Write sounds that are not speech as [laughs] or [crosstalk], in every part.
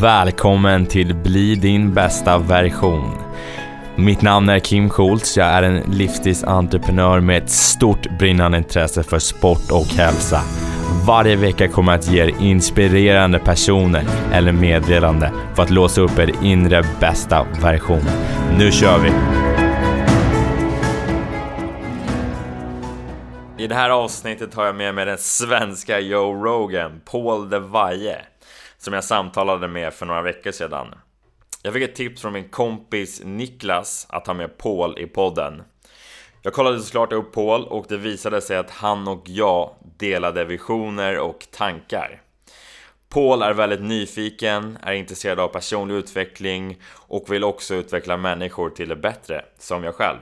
Välkommen till Bli din bästa version. Mitt namn är Kim Schultz, jag är en livsstilsentreprenör med ett stort brinnande intresse för sport och hälsa. Varje vecka kommer jag att ge er inspirerande personer eller meddelande för att låsa upp er inre bästa version. Nu kör vi! I det här avsnittet har jag med mig den svenska Joe Rogan, Paul de Valle, som jag samtalade med för några veckor sedan. Jag fick ett tips från min kompis Niklas att ha med Paul i podden. Jag kollade såklart upp Paul och det visade sig att han och jag delade visioner och tankar. Paul är väldigt nyfiken, är intresserad av personlig utveckling och vill också utveckla människor till det bättre, som jag själv.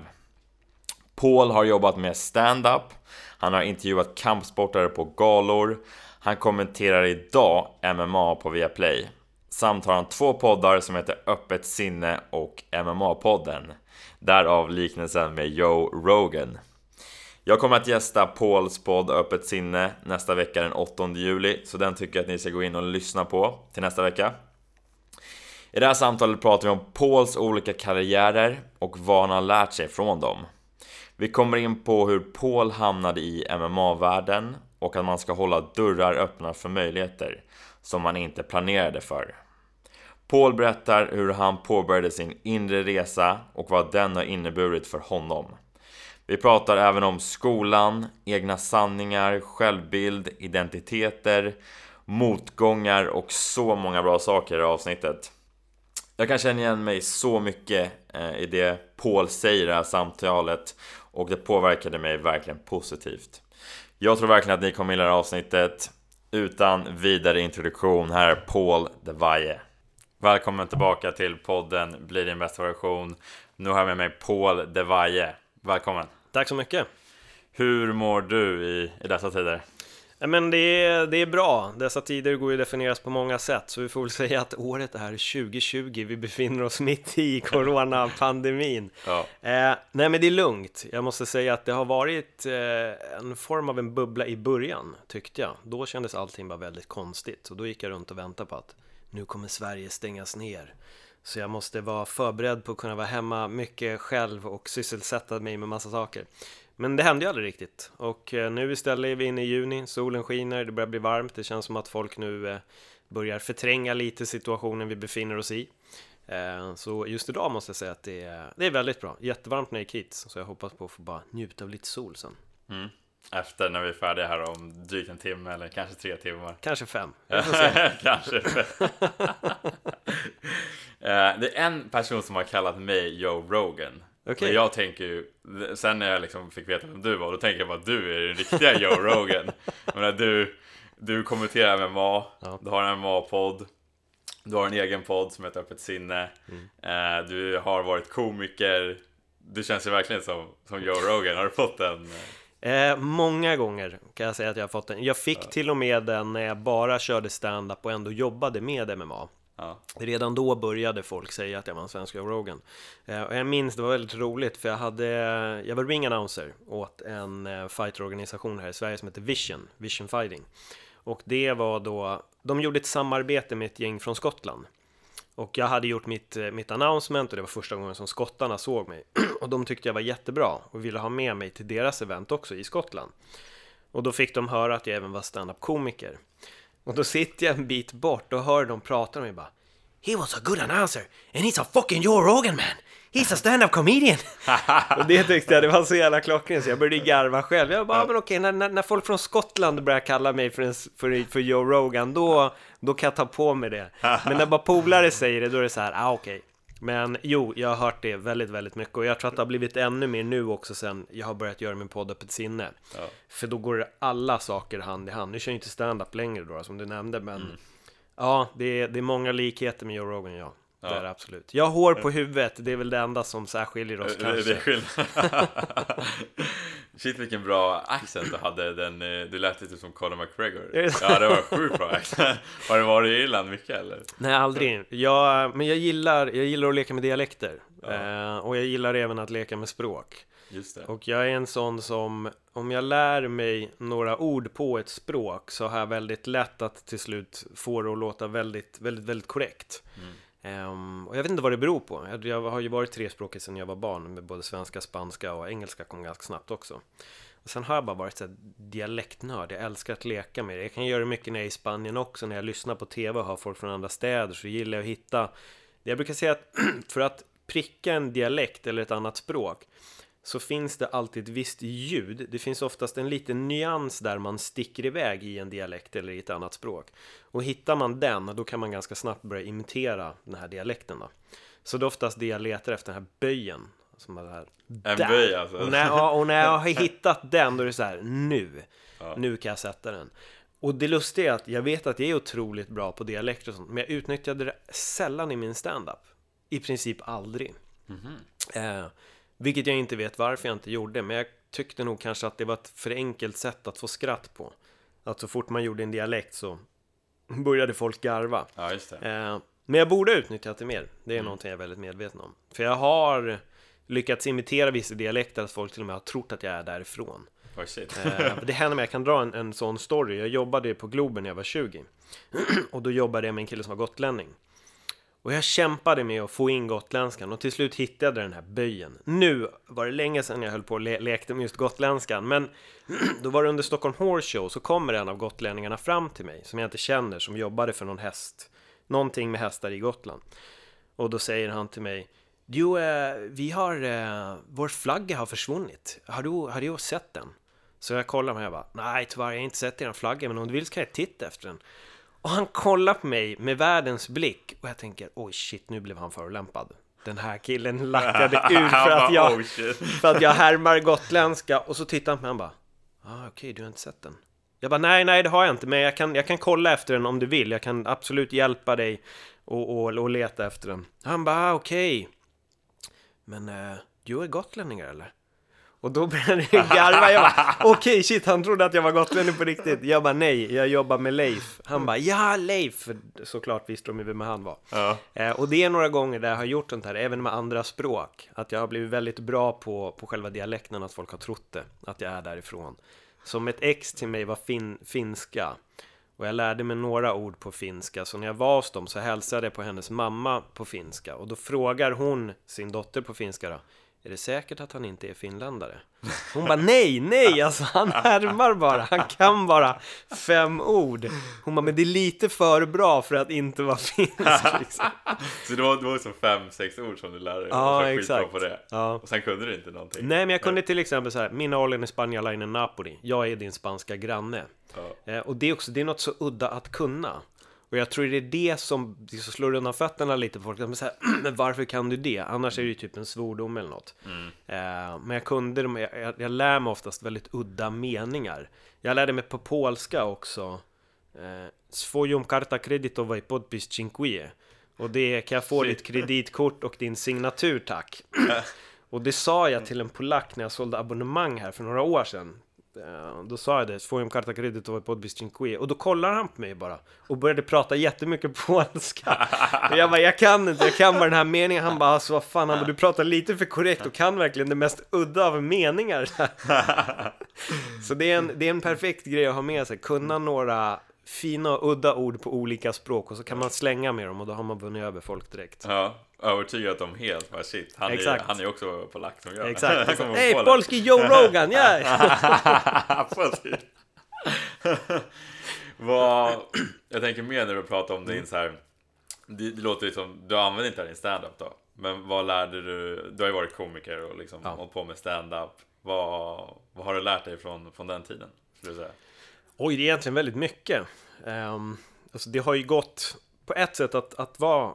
Paul har jobbat med stand-up, han har intervjuat kampsportare på galor, han kommenterar idag MMA på Viaplay. Samt har han två poddar som heter Öppet sinne och MMA-podden. Därav liknelsen med Joe Rogan. Jag kommer att gästa Pauls podd Öppet sinne nästa vecka den 8 juli, så den tycker jag att ni ska gå in och lyssna på till nästa vecka. I det här samtalet pratar vi om Pauls olika karriärer och vad han har lärt sig från dem. Vi kommer in på hur Paul hamnade i MMA-världen och att man ska hålla dörrar öppna för möjligheter som man inte planerade för. Paul berättar hur han påbörjade sin inre resa och vad den har inneburit för honom. Vi pratar även om skolan, egna sanningar, självbild, identiteter, motgångar och så många bra saker i avsnittet. Jag kan känna igen mig så mycket eh, i det Paul säger i det här samtalet och det påverkade mig verkligen positivt. Jag tror verkligen att ni kommer gilla det här avsnittet. Utan vidare introduktion, här är Paul de Valle. Välkommen tillbaka till podden Bli din bästa version. Nu har jag med mig Paul de Valle. Välkommen! Tack så mycket! Hur mår du i, i dessa tider? Men det är, det är bra. Dessa tider går ju definieras på många sätt, så vi får väl säga att året är 2020. Vi befinner oss mitt i [laughs] coronapandemin. Ja. Eh, nej, men det är lugnt. Jag måste säga att det har varit eh, en form av en bubbla i början, tyckte jag. Då kändes allting bara väldigt konstigt, och då gick jag runt och väntade på att nu kommer Sverige stängas ner. Så jag måste vara förberedd på att kunna vara hemma mycket själv och sysselsätta mig med massa saker. Men det hände ju aldrig riktigt. Och eh, nu istället är vi inne i juni, solen skiner, det börjar bli varmt. Det känns som att folk nu eh, börjar förtränga lite situationen vi befinner oss i. Eh, så just idag måste jag säga att det är, det är väldigt bra. Jättevarmt när jag gick hit, så jag hoppas på att få bara njuta av lite sol sen. Mm. Efter när vi är färdiga här om drygt en timme eller kanske tre timmar. Kanske fem. [laughs] kanske fem. [laughs] det är en person som har kallat mig Joe Rogan. Okay. Men jag tänker ju, sen när jag liksom fick veta vem du var, då tänker jag bara att du är den riktiga Joe [laughs] Rogan. jag menar, du, du kommenterar MMA, ja. du har en MMA-podd, du har en egen podd som heter Öppet sinne, mm. eh, du har varit komiker, du känns ju verkligen som, som Joe Rogan. Har du fått den? Eh, många gånger kan jag säga att jag har fått den. Jag fick ja. till och med den när jag bara körde stand-up och ändå jobbade med MMA. Ja. Redan då började folk säga att jag var en svensk Joe Rogan. Eh, och jag minns, det var väldigt roligt, för jag, hade, jag var ring announcer åt en eh, fighterorganisation här i Sverige som heter Vision, Vision Fighting. Och det var då, de gjorde ett samarbete med ett gäng från Skottland. Och jag hade gjort mitt, eh, mitt announcement och det var första gången som skottarna såg mig. [clears throat] och de tyckte jag var jättebra och ville ha med mig till deras event också i Skottland. Och då fick de höra att jag även var stand-up komiker. Och då sitter jag en bit bort och hör dem prata och jag bara He was a good announcer and he's a fucking Joe Rogan man! He's a stand-up comedian! [laughs] och det tyckte jag, det var så jävla klockrent så jag började garva själv. Jag bara, ja. men okej, när, när, folk från Skottland börjar kalla mig för, en, för, för Joe Rogan, då, då kan jag ta på mig det. Men när bara polare säger det, då är det så här, ah okej. Men jo, jag har hört det väldigt, väldigt mycket och jag tror att det har blivit ännu mer nu också sen jag har börjat göra min podd Öppet sinne. Ja. För då går alla saker hand i hand. Nu kör jag inte stand-up längre då, som du nämnde, men mm. ja, det är, det är många likheter med Joe Rogan, ja. Ja. Det är det absolut. Jag har hår på huvudet, det är väl det enda som särskiljer oss kanske. Det är skillnad. [laughs] Shit vilken bra accent du hade, den, eh, du lät lite som Conor McGregor. Ja det var sjukt bra accent. Har du varit i Irland mycket eller? Nej aldrig. Jag, men jag gillar, jag gillar att leka med dialekter. Ja. Eh, och jag gillar även att leka med språk. Just det. Och jag är en sån som, om jag lär mig några ord på ett språk så har jag väldigt lätt att till slut få det att låta väldigt, väldigt, väldigt korrekt. Um, och jag vet inte vad det beror på. Jag, jag har ju varit trespråkig sedan jag var barn med både svenska, spanska och engelska kom ganska snabbt också. Och sen har jag bara varit så här dialektnörd. Jag älskar att leka med det. Jag kan göra det mycket när jag är i Spanien också. När jag lyssnar på tv och har folk från andra städer så gillar jag att hitta. Jag brukar säga att [clears throat] för att pricka en dialekt eller ett annat språk så finns det alltid ett visst ljud. Det finns oftast en liten nyans där man sticker iväg i en dialekt eller i ett annat språk. Och hittar man den, då kan man ganska snabbt börja imitera den här dialekten. Då. Så det är oftast det jag letar efter, den här böjen. Som är här, En där. böj alltså. Och när, ja, och när jag har [laughs] hittat den, då är det så här, nu. Ja. Nu kan jag sätta den. Och det lustiga är att jag vet att jag är otroligt bra på dialekter och sånt, men jag utnyttjade det sällan i min standup. I princip aldrig. Mhm. Eh, vilket jag inte vet varför jag inte gjorde, men jag tyckte nog kanske att det var ett för enkelt sätt att få skratt på. Att så fort man gjorde en dialekt så började folk garva. Ja, just det. Eh, men jag borde ha utnyttjat det mer. Det är Mm. någonting jag är väldigt medveten om. För jag har lyckats imitera vissa dialekter att folk till och med har trott att jag är därifrån. Oh, shit. Det händer mig, jag kan dra en, en sån story. Jag jobbade på Globen när jag var 20. [clears throat] Och då jobbade jag med en kille som var gotlänning. Och jag kämpade med att få in gotländskan och till slut hittade jag den här böjen. Nu var det länge sedan jag höll på och le lekte med just gotländskan, men [clears throat] då var det under Stockholm Horse Show så kommer en av gotlänningarna fram till mig som jag inte känner, som jobbade för någon häst. Någonting med hästar i Gotland. Och då säger han till mig Jo, eh, vi har, eh, vår flagga har försvunnit. Har du, har du sett den? Så jag kollar och jag bara, nej tyvärr, jag har inte sett er flagga, men om du vill så kan jag titta efter den. Och han kollar på mig med världens blick och jag tänker, oj shit, nu blev han förolämpad. Den här killen lackade [laughs] ur för att jag, oh, [laughs] för att jag härmar gotländska och så tittar han på mig och bara, ah, okej, du har inte sett den. Jag bara, nej, nej, det har jag inte, men jag kan, jag kan kolla efter den om du vill. Jag kan absolut hjälpa dig och, och, och leta efter den. Han bara, ah, okej. Men eh, du är gotlänningar eller? Och då började jag garva. Jag bara, [laughs] okej shit, han trodde att jag var gotlänning på riktigt. Jag bara, nej, jag jobbar med Leif. Han bara, ja Leif! För såklart visste de ju vem han var. Ja. Eh, och det är några gånger där jag har gjort sånt här, även med andra språk. Att jag har blivit väldigt bra på, på själva dialekten, att folk har trott det, att jag är därifrån. Som ett ex till mig var fin, finska. Och jag lärde mig några ord på finska, så när jag var hos dem så hälsade jag på hennes mamma på finska. Och då frågar hon sin dotter på finska då, är det säkert att han inte är finländare? Hon bara nej, nej, alltså han härmar bara, han kan bara fem ord. Hon bara, men det är lite för bra för att inte vara finsk [laughs] liksom. Så det var, det var som fem, sex ord som du lärde dig? Ja, exakt. på det. Ja. Och sen kunde du inte någonting? Nej, men jag kunde till exempel så här, mina hållen i Spanien in Napoli, jag är din spanska granne. Ja. Eh, och det är också, det är något så udda att kunna. Och jag tror det är det som, det som slår undan fötterna lite på folk. Men, så här, [clears throat] men varför kan du det? Annars är det ju typ en svordom eller något. Eh, men jag kunde jag, jag, jag lär mig oftast väldigt udda meningar. Jag lärde mig på polska också. Eh, karta kreditowa i podpis cinque. Och det kan jag få Shit. ditt kreditkort och din signatur tack. [clears throat] Och det sa jag till en polack när jag sålde abonnemang här för några år sedan. Eh, då sa jag det, Svojom karta kreditowa i podpis cinque. Och då kollar han på mig bara och började prata jättemycket [laughs] polska. Och jag bara, jag kan inte, jag kan bara den här meningen. Han bara, alltså vad fan, han bara, du pratar lite för korrekt och kan verkligen det mest udda av meningar. [laughs] Så det är, en, det är en perfekt grej att ha med sig, kunna några fina och udda ord på olika språk och så kan man slänga med dem och då har man vunnit över folk direkt. Ja, övertygat dem helt. Bara shit, han är, Exakt. han är också polack som jag. Exakt. [laughs] Från Hej, polski Joe Rogan, ja! [laughs] Precis. [laughs] Vad, jag tänker mer när du pratar om din så här. Det, det låter som, du använder inte det i din standup då. Men vad lärde du? Du har ju varit komiker och liksom Ja. hållit på med standup. Vad, vad har du lärt dig från, från den tiden? Skulle säga? Oj, det är egentligen väldigt mycket. Um, alltså det har ju gått på ett sätt att, att vara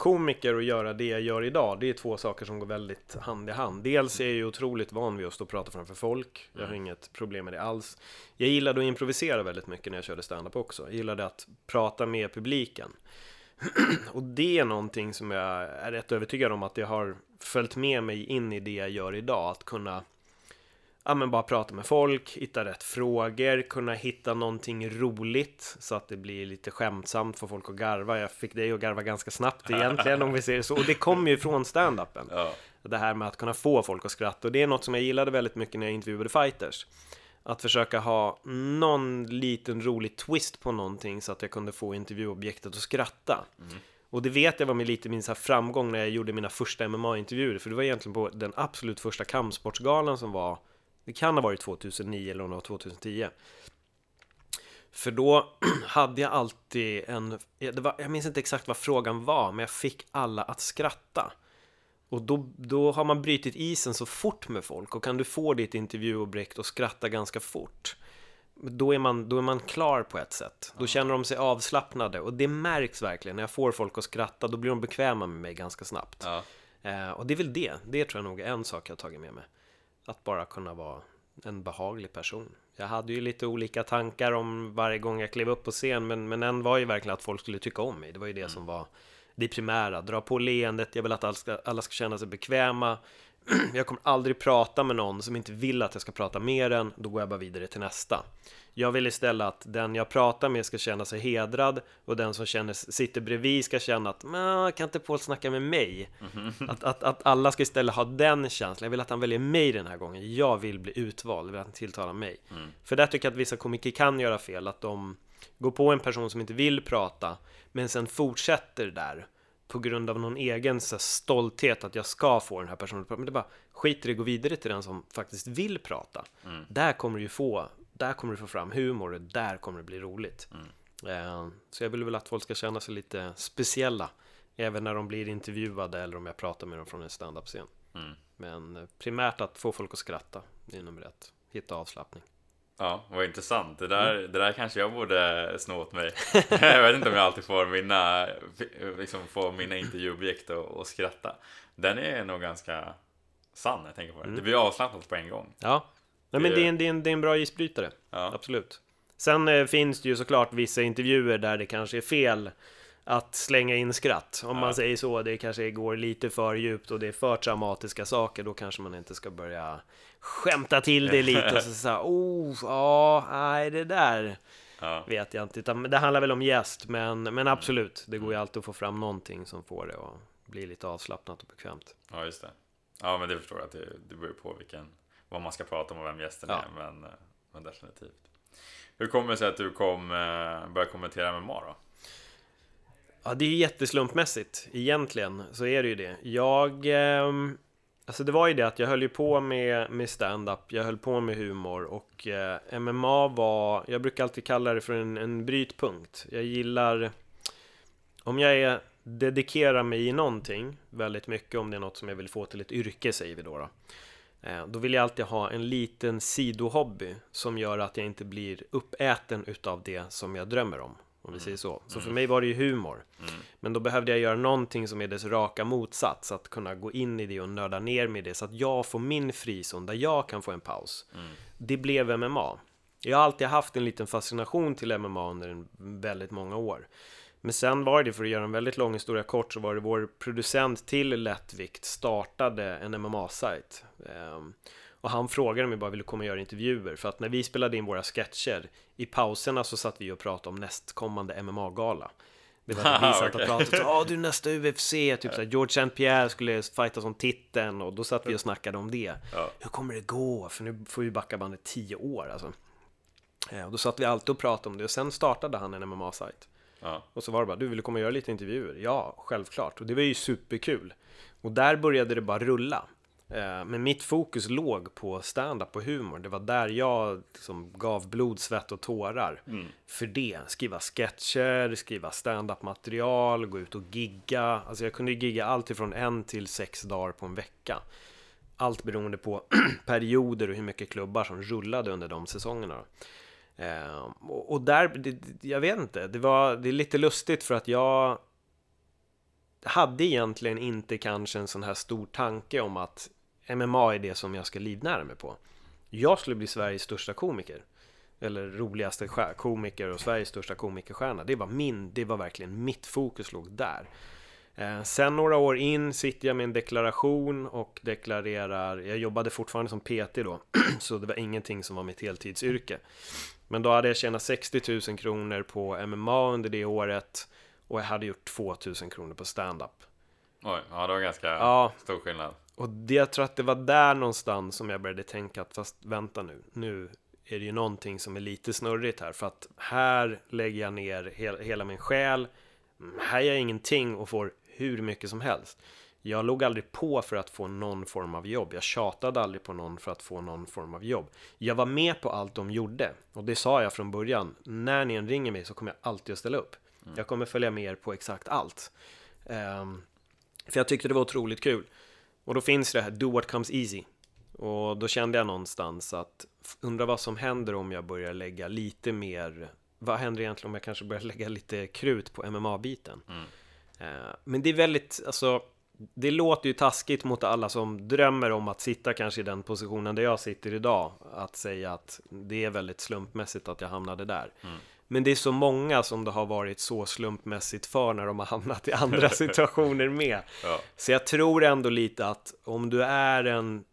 komiker och göra det jag gör idag. Det är två saker som går väldigt hand i hand. Dels är jag ju otroligt van vid att stå och prata framför folk. Jag har inget problem med det alls. Jag gillade att improvisera väldigt mycket när jag körde stand-up också. Jag gillade att prata med publiken. [clears throat] och det är någonting som jag är rätt övertygad om att jag har följt med mig in i det jag gör idag. Att kunna ja, men bara prata med folk, hitta rätt frågor, kunna hitta någonting roligt så att det blir lite skämtsamt för folk att garva. Jag fick dig att garva ganska snabbt egentligen om vi säger det så. Och det kommer ju från stand-upen. Ja, Det här med att kunna få folk att skratta. Och det är något som jag gillade väldigt mycket när jag intervjuade fighters. Att försöka ha någon liten rolig twist på någonting så att jag kunde få intervjuobjektet att skratta. Mm. Och det vet jag var med lite min så framgång när jag gjorde mina första MMA-intervjuer. För det var egentligen på den absolut första kampsportsgalan som var, det kan ha varit 2009 eller om det var 2010. För då [clears throat] hade jag alltid en, var, jag minns inte exakt vad frågan var, men jag fick alla att skratta. Och då, då har man brutit isen så fort med folk och kan du få ditt intervjuobjekt att skratta ganska fort då är, man, då är man klar på ett sätt. Då känner de sig avslappnade och det märks verkligen. När jag får folk att skratta, då blir de bekväma med mig ganska snabbt. Ja. Eh, och det är väl det. Det tror jag nog är en sak jag har tagit med mig. Att bara kunna vara en behaglig person. Jag hade ju lite olika tankar om varje gång jag klev upp på scen, men, men en var ju verkligen att folk skulle tycka om mig. Det var ju det mm. som var det primära. Dra på leendet, jag vill att alla ska, alla ska känna sig bekväma. [clears throat] jag kommer aldrig prata med någon som inte vill att jag ska prata mer än, då går jag bara vidare till nästa. Jag vill istället att den jag pratar med ska känna sig hedrad och den som känner, sitter bredvid ska känna att kan inte Paul snacka med mig? Mm -hmm. Att, att, att alla ska istället ha den känslan. Jag vill att han väljer mig den här gången. Jag vill bli utvald, jag vill att han tilltalar mig. Mm. För där tycker jag att vissa komiker kan göra fel, att de går på en person som inte vill prata, men sen fortsätter där på grund av någon egen så stolthet att jag ska få den här personen att prata. Men det bara skiter i att gå vidare till den som faktiskt vill prata. Mm. Där kommer du ju få, där kommer du få fram humor och där kommer det bli roligt. Mm. Eh, så jag vill väl att folk ska känna sig lite speciella. Även när de blir intervjuade eller om jag pratar med dem från en standup-scen. Mm. Men primärt att få folk att skratta, det är nummer ett. Hitta avslappning. Ja, vad intressant. Det där, mm. det där kanske jag borde sno åt mig. [laughs] jag vet inte om jag alltid får mina, liksom får mina intervjuobjekt att, att skratta. Den är nog ganska sann, jag tänker på det. Mm. Det blir avslappnat på en gång. Ja, Nej, men det är, en, det, är en, det är en bra isbrytare. Ja. Absolut. Sen eh, finns det ju såklart vissa intervjuer där det kanske är fel att slänga in skratt. Om ja. man säger så, det kanske går lite för djupt och det är för traumatiska saker, då kanske man inte ska börja skämta till det lite och så säga [laughs] oh, ja, nej, det där ja. vet jag inte. Utan det handlar väl om gäst, men, men absolut, det går ju mm. alltid att få fram någonting som får det att bli lite avslappnat och bekvämt. Ja, just det. Ja, men det förstår jag, att det, det beror på vilken, vad man ska prata om och vem gästen ja. är, men, men definitivt. Hur kommer det sig att du kom, eh, började kommentera MMA då? Ja, det är jätteslumpmässigt. Egentligen så är det ju det. Jag... Eh, alltså det var ju det att jag höll ju på med, med stand-up, jag höll på med humor och eh, MMA var... Jag brukar alltid kalla det för en, en brytpunkt. Jag gillar... Om jag är, dedikerar mig i någonting väldigt mycket, om det är något som jag vill få till ett yrke, säger vi då. Då, eh, då vill jag alltid ha en liten sidohobby som gör att jag inte blir uppäten utav det som jag drömmer om. Om vi säger så. Så för mm. mig var det ju humor. Mm. Men då behövde jag göra någonting som är dess raka motsats. Att kunna gå in i det och nörda ner med det. Så att jag får min frizon där jag kan få en paus. Mm. Det blev MMA. Jag har alltid haft en liten fascination till MMA under en väldigt många år. Men sen var det, för att göra en väldigt lång historia kort, så var det vår producent till lättvikt startade en MMA-sajt. Och han frågade mig bara, vill du komma och göra intervjuer? För att när vi spelade in våra sketcher, i pauserna så satt vi och pratade om nästkommande MMA-gala. Det var att vi [laughs] satt och pratade, ja du nästa UFC, typ såhär, George St. Pierre skulle fightas om titeln och då satt vi och snackade om det. Ja. Hur kommer det gå? För nu får vi backa bandet tio år alltså. Ja, och då satt vi alltid och pratade om det och sen startade han en MMA-sajt. Ja. Och så var det bara, du vill komma och göra lite intervjuer? Ja, självklart. Och det var ju superkul. Och där började det bara rulla. Eh, men mitt fokus låg på stand-up och humor. Det var där jag liksom gav blod, svett och tårar. Mm. För det. Skriva sketcher, skriva stand-up material, gå ut och gigga. Alltså jag kunde gigga allt ifrån en till sex dagar på en vecka. Allt beroende på [clears throat] perioder och hur mycket klubbar som rullade under de säsongerna. Eh, och, där, det, jag vet inte, det, var, det är lite lustigt för att jag hade egentligen inte kanske en sån här stor tanke om att MMA är det som jag ska livnära mig på. Jag skulle bli Sveriges största komiker. Eller roligaste komiker och Sveriges största komikerstjärna. Det var min, det var verkligen mitt fokus låg där. Eh, sen några år in sitter jag med en deklaration och deklarerar, jag jobbade fortfarande som PT då, [clears throat] så det var ingenting som var mitt heltidsyrke. Men då hade jag tjänat 60 000 kronor på MMA under det året och jag hade gjort 2 000 kronor på stand-up. Oj, ja det var ganska ja, stor skillnad. Och det, jag tror att det var där någonstans som jag började tänka att fast vänta nu, nu är det ju någonting som är lite snurrigt här för att här lägger jag ner hela, hela min själ. Här gör jag ingenting och får hur mycket som helst. Jag låg aldrig på för att få någon form av jobb. Jag tjatade aldrig på någon för att få någon form av jobb. Jag var med på allt de gjorde. Och det sa jag från början. När ni än ringer mig så kommer jag alltid att ställa upp. Mm. Jag kommer följa med er på exakt allt. Um, för jag tyckte det var otroligt kul. Och då finns det här Do What Comes Easy. Och då kände jag någonstans att undra vad som händer om jag börjar lägga lite mer vad händer egentligen om jag kanske börjar lägga lite krut på MMA-biten? Mm. Uh, men det är väldigt, alltså det låter ju taskigt mot alla som drömmer om att sitta kanske i den positionen där jag sitter idag. Att säga att det är väldigt slumpmässigt att jag hamnade där. Mm. Men det är så många som det har varit så slumpmässigt för när de har hamnat i andra [laughs] situationer med. Ja. Så jag tror ändå lite att om du är en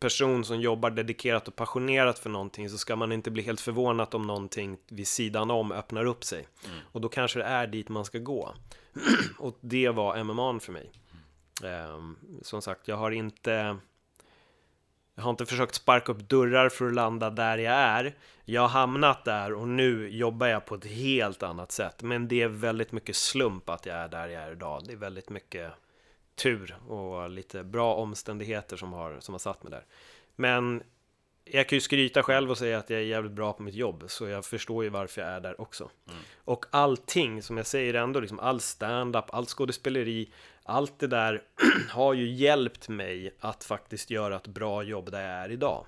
person som jobbar dedikerat och passionerat för någonting så ska man inte bli helt förvånad om någonting vid sidan om öppnar upp sig. Mm. Och då kanske det är dit man ska gå. [clears throat] och det var MMA för mig. Um, som sagt, jag har inte jag har inte försökt sparka upp dörrar för att landa där jag är. Jag har hamnat där och nu jobbar jag på ett helt annat sätt. Men det är väldigt mycket slump att jag är där jag är idag. Det är väldigt mycket tur och lite bra omständigheter som har, som har satt mig där. Men jag kan ju skryta själv och säga att jag är jävligt bra på mitt jobb, så jag förstår ju varför jag är där också. Mm. Och allting, som jag säger ändå, liksom all stand-up, allt skådespeleri, allt det där [clears throat] har ju hjälpt mig att faktiskt göra ett bra jobb där jag är idag.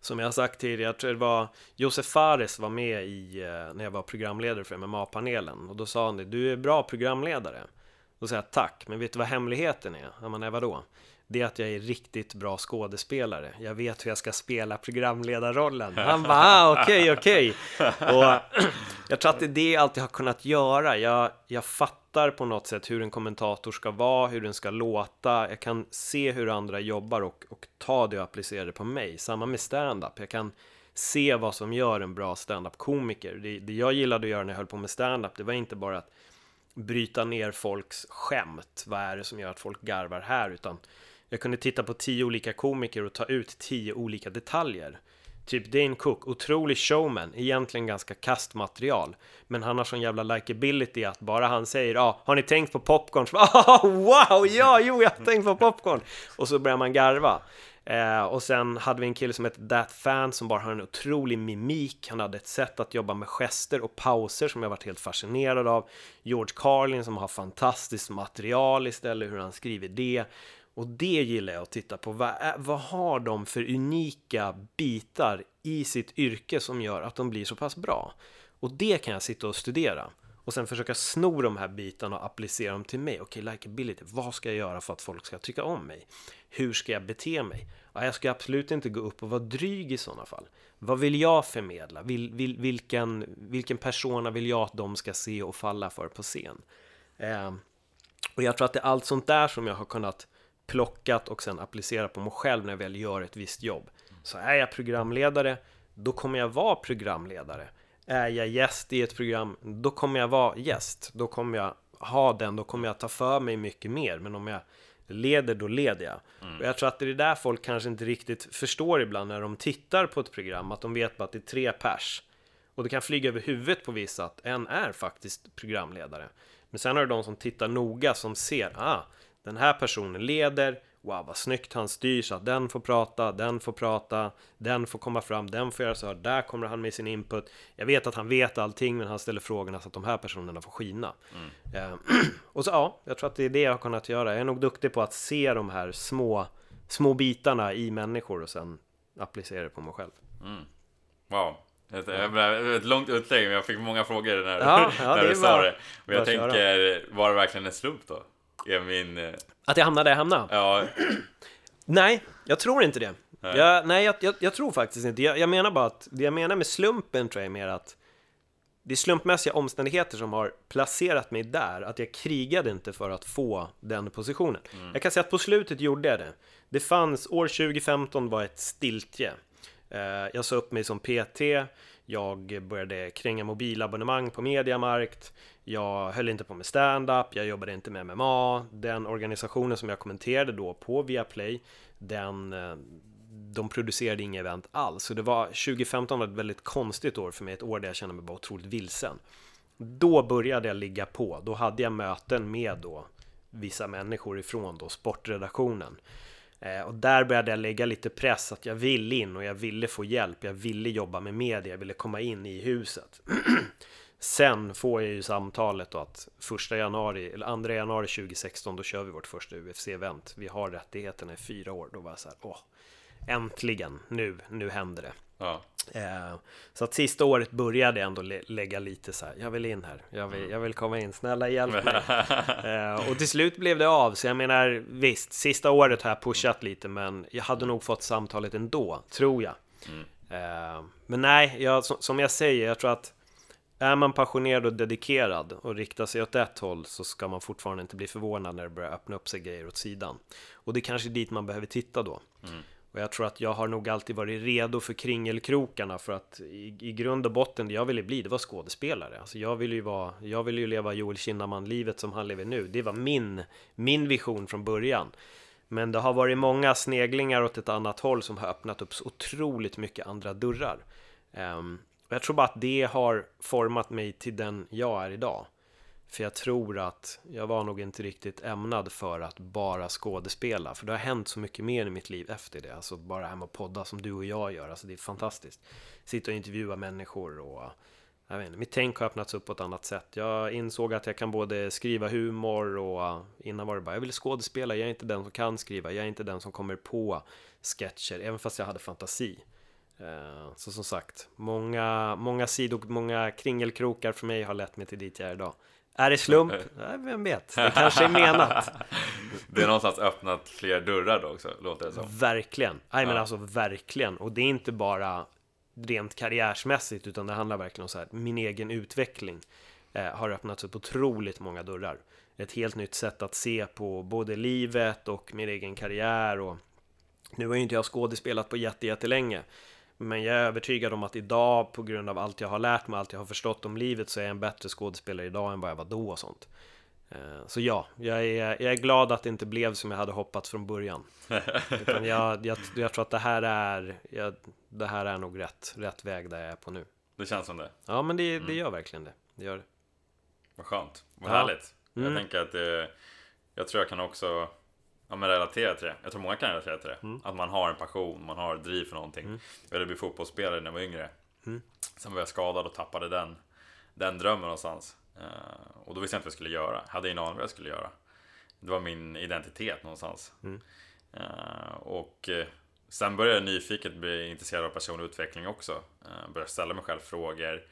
Som jag har sagt tidigare, jag tror det var Josef Fares var med i, eh, när jag var programledare för MMA-panelen, och då sa han det, du är bra programledare. Då sa jag tack, men vet du vad hemligheten är? Ja, men vadå? Det är att jag är riktigt bra skådespelare. Jag vet hur jag ska spela programledarrollen. Han bara, ah, okej, okej. Och [clears throat] jag tror att det är det jag alltid har kunnat göra. Jag, jag fattar på något sätt hur en kommentator ska vara, hur den ska låta. Jag kan se hur andra jobbar och, och ta det och applicera det på mig. Samma med stand-up. Jag kan se vad som gör en bra stand-up-komiker. Det, det jag gillade att göra när jag höll på med stand-up, det var inte bara att bryta ner folks skämt. Vad är det som gör att folk garvar här? Utan jag kunde titta på tio olika komiker och ta ut tio olika detaljer. Typ Dane Cook, otrolig showman, egentligen ganska kastmaterial. Men han har sån jävla likability att bara han säger ja, ah, har ni tänkt på popcorn? Så, [laughs] ah, wow, ja, jo, jag har tänkt på popcorn! Och så börjar man garva. Eh, och sen hade vi en kille som hette That Fan som bara har en otrolig mimik. Han hade ett sätt att jobba med gester och pauser som jag varit helt fascinerad av. George Carlin som har fantastiskt material istället, hur han skriver det. Och det gillar jag att titta på. Vad, är, vad har de för unika bitar i sitt yrke som gör att de blir så pass bra? Och det kan jag sitta och studera. Och sen försöka sno de här bitarna och applicera dem till mig. Okej, okay, likability. Vad ska jag göra för att folk ska tycka om mig? Hur ska jag bete mig? Ja, jag ska absolut inte gå upp och vara dryg i sådana fall. Vad vill jag förmedla? Vil, vil, vilken, vilken persona vill jag att de ska se och falla för på scen? Eh, och jag tror att det är allt sånt där som jag har kunnat plockat och sen applicerat på mig själv när jag väl gör ett visst jobb. Så är jag programledare, då kommer jag vara programledare. Är jag gäst i ett program, då kommer jag vara gäst. Då kommer jag ha den, då kommer jag ta för mig mycket mer. Men om jag leder, då leder jag. Mm. Och jag tror att det är där folk kanske inte riktigt förstår ibland när de tittar på ett program, att de vet bara att det är tre pers. Och det kan flyga över huvudet på vissa att en är faktiskt programledare. Men sen har du de som tittar noga som ser, ah, den här personen leder, wow vad snyggt han styr så att den får prata, den får prata, den får komma fram, den får göra så här, där kommer han med sin input. Jag vet att han vet allting men han ställer frågorna så att de här personerna får skina. Mm. Eh, [clears throat] och så ja, jag tror att det är det jag har kunnat göra. Jag är nog duktig på att se de här små, små bitarna i människor och sen applicera det på mig själv. Mm. Wow. Ett, ett långt utlägg, men jag fick många frågor när, ja, ja, [laughs] när du sa det. Men jag tänker, var det verkligen en slump då? Är min... Att jag hamnade där jag hamnade? Ja. Nej, jag tror inte det. Nej, jag, nej jag, jag, jag, tror faktiskt inte jag, jag menar bara att, det jag menar med slumpen tror jag är mer att det är slumpmässiga omständigheter som har placerat mig där, att jag krigade inte för att få den positionen. Mm. Jag kan säga att på slutet gjorde jag det. Det fanns, år 2015 var ett stiltje. Eh, jag sa upp mig som PT, jag började kränga mobilabonnemang på Mediamarkt, jag höll inte på med stand-up, jag jobbade inte med MMA. Den organisationen som jag kommenterade då på Viaplay, den, eh, de producerade inga event alls. Så det var, 2015 var ett väldigt konstigt år för mig, ett år där jag kände mig bara otroligt vilsen. Då började jag ligga på, då hade jag möten med då vissa människor ifrån då sportredaktionen. Eh, och där började jag lägga lite press att jag ville in och jag ville få hjälp, jag ville jobba med media, jag ville komma in i huset. [clears throat] Sen får jag ju samtalet då att första januari, eller 2 januari 2016, då kör vi vårt första UFC-event. Vi har rättigheterna i fyra år. Då var jag så här, åh, äntligen, nu, nu händer det. Ja. Eh, så att sista året började jag ändå lägga lite så här, jag vill in här, jag vill, jag vill komma in, snälla hjälp mig. [laughs] Eh, och till slut blev det av, så jag menar visst, sista året har jag pushat lite, men jag hade nog fått samtalet ändå, tror jag. Mm. Eh, men nej, jag, som jag säger, jag tror att är man passionerad och dedikerad och riktar sig åt ett håll så ska man fortfarande inte bli förvånad när det börjar öppna upp sig grejer åt sidan. Och det är kanske dit man behöver titta då. Mm. Och jag tror att jag har nog alltid varit redo för kringelkrokarna för att i, i grund och botten det jag ville bli, det var skådespelare. Alltså jag ville ju vara, jag ville ju leva Joel Kinnaman-livet som han lever nu. Det var min, min vision från början. Men det har varit många sneglingar åt ett annat håll som har öppnat upp så otroligt mycket andra dörrar. Um, jag tror bara att det har format mig till den jag är idag. För jag tror att jag var nog inte riktigt ämnad för att bara skådespela. För det har hänt så mycket mer i mitt liv efter det. Alltså bara det här med att podda som du och jag gör. Alltså det är fantastiskt. Sitta och intervjua människor och jag vet inte, mitt tänk har öppnats upp på ett annat sätt. Jag insåg att jag kan både skriva humor och innan var det bara, jag vill skådespela. Jag är inte den som kan skriva. Jag är inte den som kommer på sketcher, även fast jag hade fantasi. Eh, så som sagt, många, många sidor, många kringelkrokar för mig har lett mig till dit jag är idag. Är det slump? [laughs] Nej, vem vet? Det kanske är menat. [laughs] Det är någonstans öppnat fler dörrar då också, låter det som. Verkligen. Nej, men alltså verkligen. Och det är inte bara rent karriärsmässigt, utan det handlar verkligen om så här, min egen utveckling eh, har öppnats upp otroligt många dörrar. Ett helt nytt sätt att se på både livet och min egen karriär och nu har ju inte jag skådespelat på jättelänge men jag är övertygad om att idag, på grund av allt jag har lärt mig, allt jag har förstått om livet, så är jag en bättre skådespelare idag än vad jag var då och sånt. Eh, så ja, jag är, jag är glad att det inte blev som jag hade hoppats från början. [laughs] Utan jag, jag, jag tror att det här är, jag, det här är nog rätt, rätt väg där jag är på nu. Det känns som det? Ja, men det, det mm. gör verkligen det. Det gör det. Vad skönt, vad ja. härligt. Mm. Jag tänker att det, jag tror jag kan också ja, men relatera till det. Jag tror många kan relatera till det. Mm. Att man har en passion, man har driv för någonting. Mm. Jag ville bli fotbollsspelare när jag var yngre. Mm. Sen var jag skadad och tappade den, den drömmen någonstans. Uh, och då visste jag inte vad jag skulle göra. Jag hade ingen aning vad jag skulle göra. Det var min identitet någonstans. Mm. Uh, och uh, sen började jag nyfiket bli intresserad av personlig utveckling också. Uh, började ställa mig själv frågor.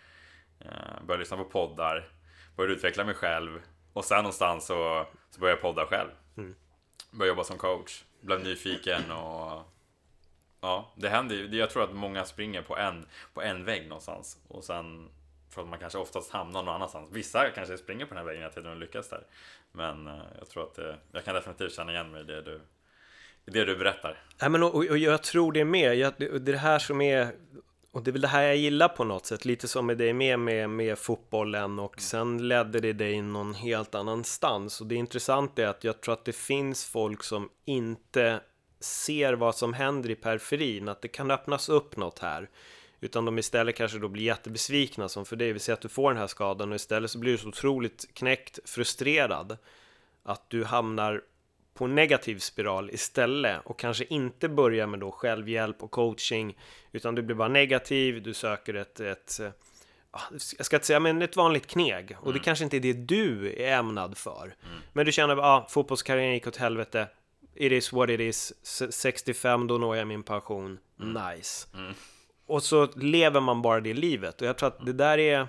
Började lyssna på poddar. Började utveckla mig själv. Och sen någonstans så, så började jag podda själv. Mm började jobba som coach, blev nyfiken och Ja, det händer ju. Jag tror att många springer på en, på en vägg någonstans och sen för att man kanske oftast hamnar någon annanstans. Vissa kanske springer på den här väggen hela tiden och lyckas där. Men eh, jag tror att det, jag kan definitivt känna igen mig i det du, i det du berättar. Ja, men och, och jag tror det med. Jag, det är det här som är och det är väl det här jag gillar på något sätt, lite som med dig med, med, med fotbollen och sen ledde det dig någon helt annanstans. Och det intressanta är att jag tror att det finns folk som inte ser vad som händer i periferin, att det kan öppnas upp något här. Utan de istället kanske då blir jättebesvikna som för dig, vi säger att du får den här skadan och istället så blir du så otroligt knäckt, frustrerad att du hamnar på negativ spiral istället och kanske inte börja med då självhjälp och coaching utan du blir bara negativ, du söker ett, ett jag ska inte säga, men ett vanligt kneg. Och mm. det kanske inte är det du är ämnad för. Mm. Men du känner, ja, ah, fotbollskarriären gick åt helvete. It is what it is. 65, då når jag min pension. Mm. Nice. Mm. Och så lever man bara det livet. Och jag tror att det där är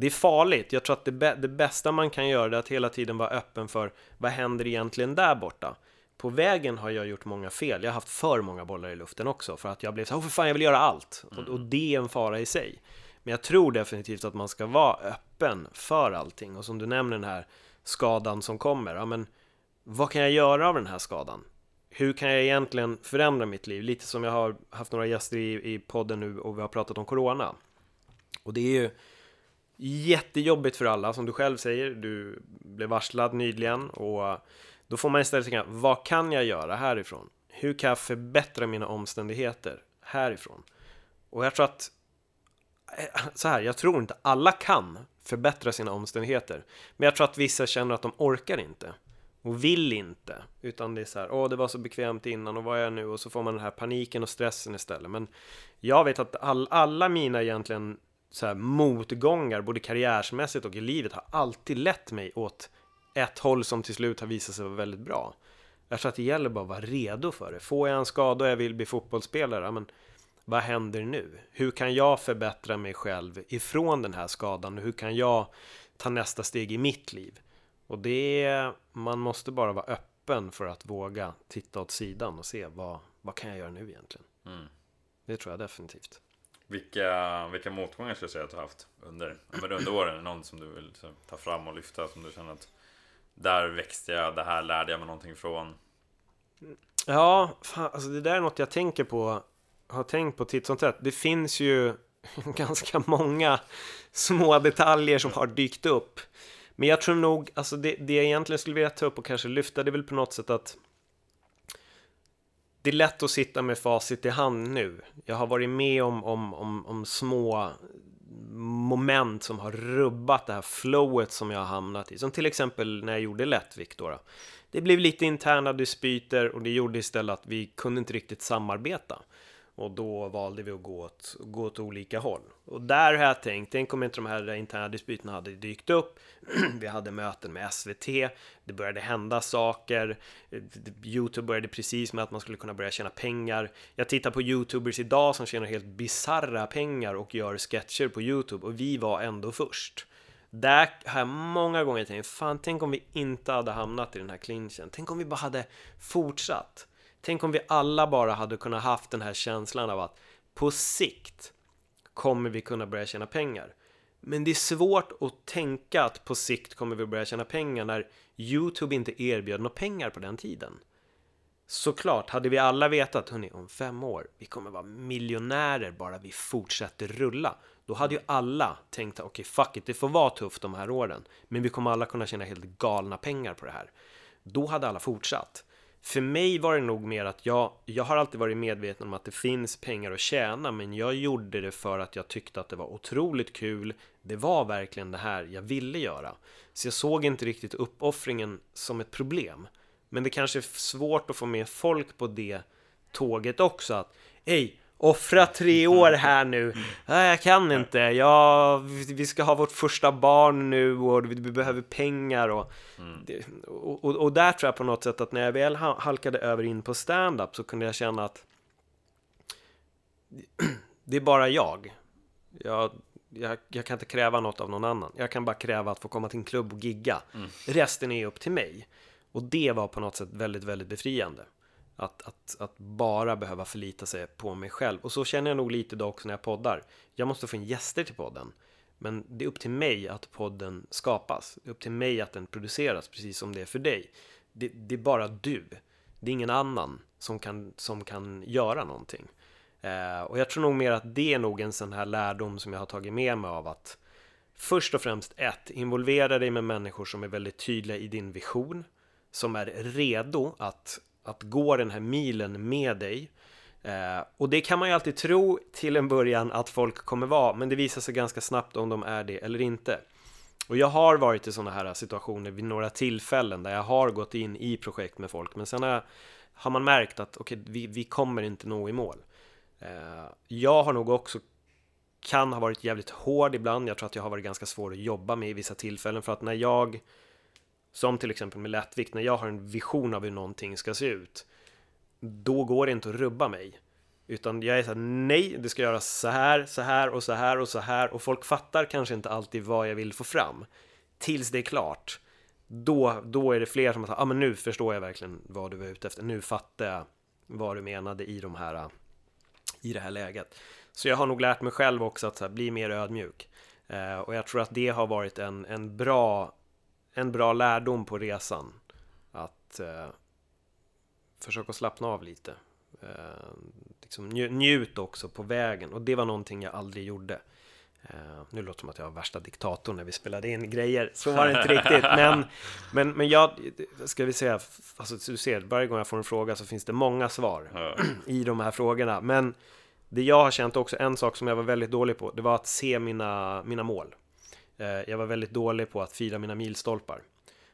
det är farligt. Jag tror att det, det bästa man kan göra är att hela tiden vara öppen för vad händer egentligen där borta? På vägen har jag gjort många fel. Jag har haft för många bollar i luften också för att jag blev så här, oh, för fan, jag vill göra allt. Mm. Och, och, det är en fara i sig. Men jag tror definitivt att man ska vara öppen för allting. Och som du nämner den här skadan som kommer, ja men vad kan jag göra av den här skadan? hur kan jag egentligen förändra mitt liv? Lite som jag har haft några gäster i, i podden nu och vi har pratat om Corona. Och det är ju jättejobbigt för alla, som du själv säger. Du blev varslad nyligen och då får man istället tänka, vad kan jag göra härifrån? Hur kan jag förbättra mina omständigheter härifrån? Och jag tror att eh, så här, jag tror inte alla kan förbättra sina omständigheter. Men jag tror att vissa känner att de orkar inte och vill inte. Utan det är så här, åh det var så bekvämt innan och vad är jag nu? Och så får man den här paniken och stressen istället. Men jag vet att all, alla mina egentligen så här, motgångar, både karriärsmässigt och i livet, har alltid lett mig åt ett håll som till slut har visat sig vara väldigt bra. Jag tror att det gäller bara att vara redo för det. Får jag en skada och jag vill bli fotbollsspelare, men vad händer nu? Hur kan jag förbättra mig själv ifrån den här skadan? Hur kan jag ta nästa steg i mitt liv? Och det är, man måste bara vara öppen för att våga titta åt sidan och se vad, vad kan jag göra nu egentligen? Mm. Det tror jag definitivt. Vilka, vilka motgångar skulle du säga att du har haft under, under åren? Någon som du vill ta fram och lyfta som du känner att där växte jag, det här lärde jag mig någonting från? Ja, fan, alltså det där är något jag tänker på, har tänkt på titt som tätt. Det finns ju [laughs] ganska många små detaljer som har dykt upp. Men jag tror nog, alltså det, det jag egentligen skulle vilja ta upp och kanske lyfta, det är väl på något sätt att det är lätt att sitta med facit i hand nu. Jag har varit med om, om, om, om små moment som har rubbat det här flowet som jag har hamnat i. Som till exempel när jag gjorde Lättvikt då. Det blev lite interna dispyter och det gjorde istället att vi kunde inte riktigt samarbeta. Och då valde vi att gå åt, gå åt olika håll. Och där har jag tänkt, tänk om inte de här interna dispyterna hade dykt upp. [clears throat] vi hade möten med SVT, det började hända saker. Youtube började precis med att man skulle kunna börja tjäna pengar. Jag tittar på Youtubers idag som tjänar helt bizarra pengar och gör sketcher på Youtube och vi var ändå först. Där har jag många gånger tänkt, fan tänk om vi inte hade hamnat i den här clinchen. Tänk om vi bara hade fortsatt. Tänk om vi alla bara hade kunnat haft den här känslan av att på sikt kommer vi kunna börja tjäna pengar. Men det är svårt att tänka att på sikt kommer vi börja tjäna pengar när Youtube inte erbjöd några pengar på den tiden. Såklart, hade vi alla vetat, hörni, om fem år, vi kommer vara miljonärer bara vi fortsätter rulla. Då hade ju alla tänkt, okej, okay, fuck it, det får vara tufft de här åren. Men vi kommer alla kunna tjäna helt galna pengar på det här. Då hade alla fortsatt. För mig var det nog mer att jag, jag har alltid varit medveten om att det finns pengar att tjäna, men jag gjorde det för att jag tyckte att det var otroligt kul. Det var verkligen det här jag ville göra. Så jag såg inte riktigt uppoffringen som ett problem. Men det kanske är svårt att få med folk på det tåget också. Att, hej, offra tre år här nu. Nej, jag kan inte. Ja, vi ska ha vårt första barn nu och vi behöver pengar och, mm. och, och, och, där tror jag på något sätt att när jag väl halkade över in på stand-up så kunde jag känna att det är bara jag. Jag, jag. jag, kan inte kräva något av någon annan. Jag kan bara kräva att få komma till en klubb och gigga. Mm. Resten är upp till mig. Och det var på något sätt väldigt, väldigt befriande. Att, att, att bara behöva förlita sig på mig själv. Och så känner jag nog lite idag också när jag poddar. Jag måste få in gäster till podden. Men det är upp till mig att podden skapas. Det är upp till mig att den produceras, precis som det är för dig. Det, det är bara du. Det är ingen annan som kan, som kan göra någonting. Eh, och jag tror nog mer att det är nog en sån här lärdom som jag har tagit med mig av att först och främst ett, involvera dig med människor som är väldigt tydliga i din vision, som är redo att att gå den här milen med dig. Eh, och det kan man ju alltid tro till en början att folk kommer vara, men det visar sig ganska snabbt om de är det eller inte. Och jag har varit i sådana här situationer vid några tillfällen där jag har gått in i projekt med folk, men sen har, har man märkt att okej, okay, vi, vi kommer inte nå i mål. Eh, jag har nog också kan ha varit jävligt hård ibland. Jag tror att jag har varit ganska svår att jobba med i vissa tillfällen för att när jag som till exempel med lättvikt, när jag har en vision av hur någonting ska se ut, då går det inte att rubba mig. Utan jag är såhär, nej, det ska göras så här, så här och så här och så här och folk fattar kanske inte alltid vad jag vill få fram. Tills det är klart. Då, då är det fler som säger, ja ah, men nu förstår jag verkligen vad du var ute efter. Nu fattar jag vad du menade i de här, i det här läget. Så jag har nog lärt mig själv också att här, bli mer ödmjuk. Eh, och jag tror att det har varit en, en bra en bra lärdom på resan. Att eh, försök att slappna av lite. Eh, liksom njut också på vägen och det var någonting jag aldrig gjorde. Uh, nu låter det som att jag var värsta diktatorn när vi spelade in grejer, så var det inte riktigt. [laughs] Men, men, men jag, ska vi säga, alltså, du ser, varje gång jag får en fråga så finns det många svar ja. [clears throat] i de här frågorna. Men det jag har känt också, en sak som jag var väldigt dålig på, det var att se mina, mina mål. Eh, jag var väldigt dålig på att fira mina milstolpar.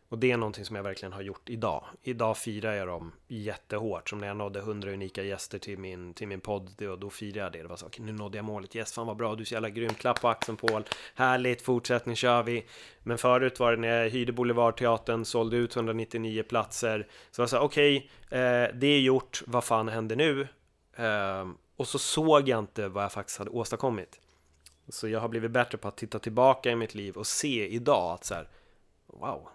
Och det är någonting som jag verkligen har gjort idag. Idag firar jag dem jättehårt. Som när jag nådde 100 unika gäster till min, till min podd. Då, då firade jag det. Det var så, nu nådde jag målet. Yes, fan vad bra. Du är så jävla grym. Klapp på axeln Paul. Härligt, fortsättning kör vi. Men förut var det när jag hyrde Boulevardteatern, sålde ut 199 platser. Så jag sa okej, okay, eh, det är gjort. Vad fan händer nu? Eh, och så såg jag inte vad jag faktiskt hade åstadkommit. Så jag har blivit bättre på att titta tillbaka i mitt liv och se idag att så här, wow,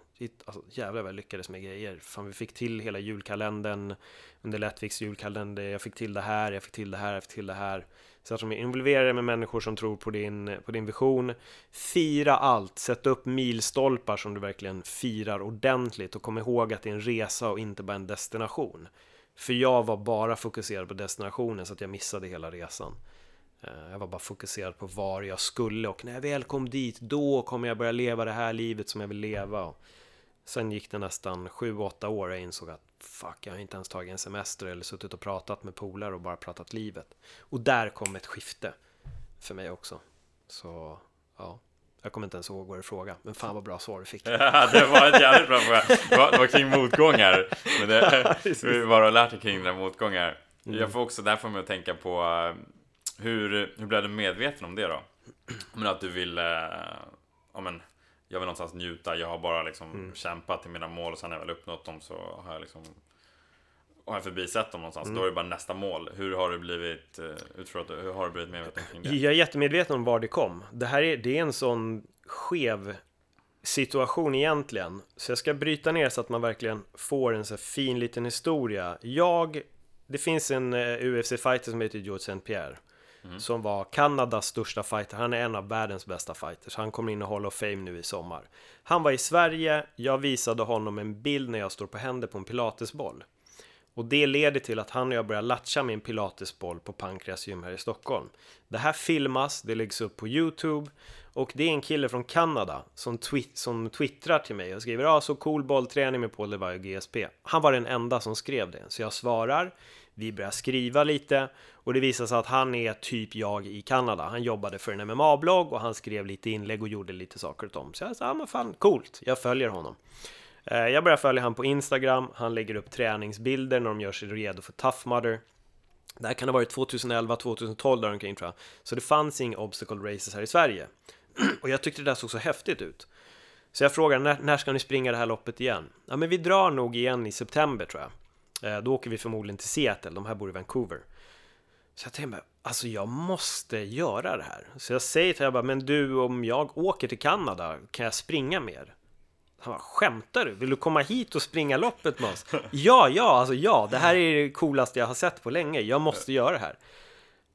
alltså, jävlar vad jag lyckades med grejer. Fan, vi fick till hela julkalendern under Lättviks julkalender. Jag fick till det här, jag fick till det här, jag fick till det här. Så att de är involverade med människor som tror på din, på din vision. Fira allt, sätt upp milstolpar som du verkligen firar ordentligt och kom ihåg att det är en resa och inte bara en destination. För jag var bara fokuserad på destinationen så att jag missade hela resan. Eh, jag var bara fokuserad på var jag skulle och när jag väl kom dit, då kommer jag börja leva det här livet som jag vill leva. Sen gick det nästan 7-8 år och jag insåg att fuck, jag har inte ens tagit en semester eller suttit och pratat med polare och bara pratat livet. Och där kom ett skifte för mig också. Så, ja. Jag kommer inte ens ihåg vad du frågade, men fan vad bra svar du fick. [laughs] Ja, det var ett jävligt bra fråga. Det var, det var kring motgångar. Men det, [laughs] vi bara lärt dig kring dina motgångar. Mm. Jag får också därför mig att tänka på eh, hur, hur blev du medveten om det då? Men att du ville, ja men jag vill någonstans njuta, jag har bara liksom mm. kämpat till mina mål och sen när jag väl uppnått dem så har jag liksom har jag förbisett dem någonstans, mm. då är det bara nästa mål. Hur har du blivit, eh, utifrån hur har du blivit medveten kring det? Jag är jättemedveten om var det kom. Det här är, det är en sån skev situation egentligen. Så jag ska bryta ner så att man verkligen får en så fin liten historia. Jag, det finns en eh, UFC-fighter som heter George St. Pierre. Mm. Som var Kanadas största fighter. Han är en av världens bästa fighters. Han kommer in i Hall of Fame nu i sommar. Han var i Sverige. Jag visade honom en bild när jag står på händer på en pilatesboll. Och det leder till att han och jag börjar latcha min pilatesboll på Pankreas gym här i Stockholm. Det här filmas, det läggs upp på Youtube och det är en kille från Kanada som, twi som twittrar till mig och skriver ah, så cool bollträning med Paul Levi och GSP. Han var den enda som skrev det, så jag svarar. Vi börjar skriva lite och det visar sig att han är typ jag i Kanada. Han jobbade för en MMA-blogg och han skrev lite inlägg och gjorde lite saker åt dem. Så jag sa, ja men fan coolt, jag följer honom. Eh, jag börjar följa honom på Instagram, han lägger upp träningsbilder när de gör sig redo för Tough Mudder. Det här kan ha varit 2011, 2012 där omkring tror jag. Så det fanns inga obstacle races här i Sverige. [clears throat] Och jag tyckte det där såg så häftigt ut. Så jag frågar, när, när ska ni springa det här loppet igen? Ja men vi drar nog igen i september tror jag. Eh, då åker vi förmodligen till Seattle, de här bor i Vancouver. Så jag tänkte, alltså jag måste göra det här. Så jag säger till honom, men du om jag åker till Kanada, kan jag springa mer? Han bara, skämtar du? Vill du komma hit och springa loppet med oss? [laughs] ja, ja, alltså ja, det här är det coolaste jag har sett på länge. Jag måste göra det här.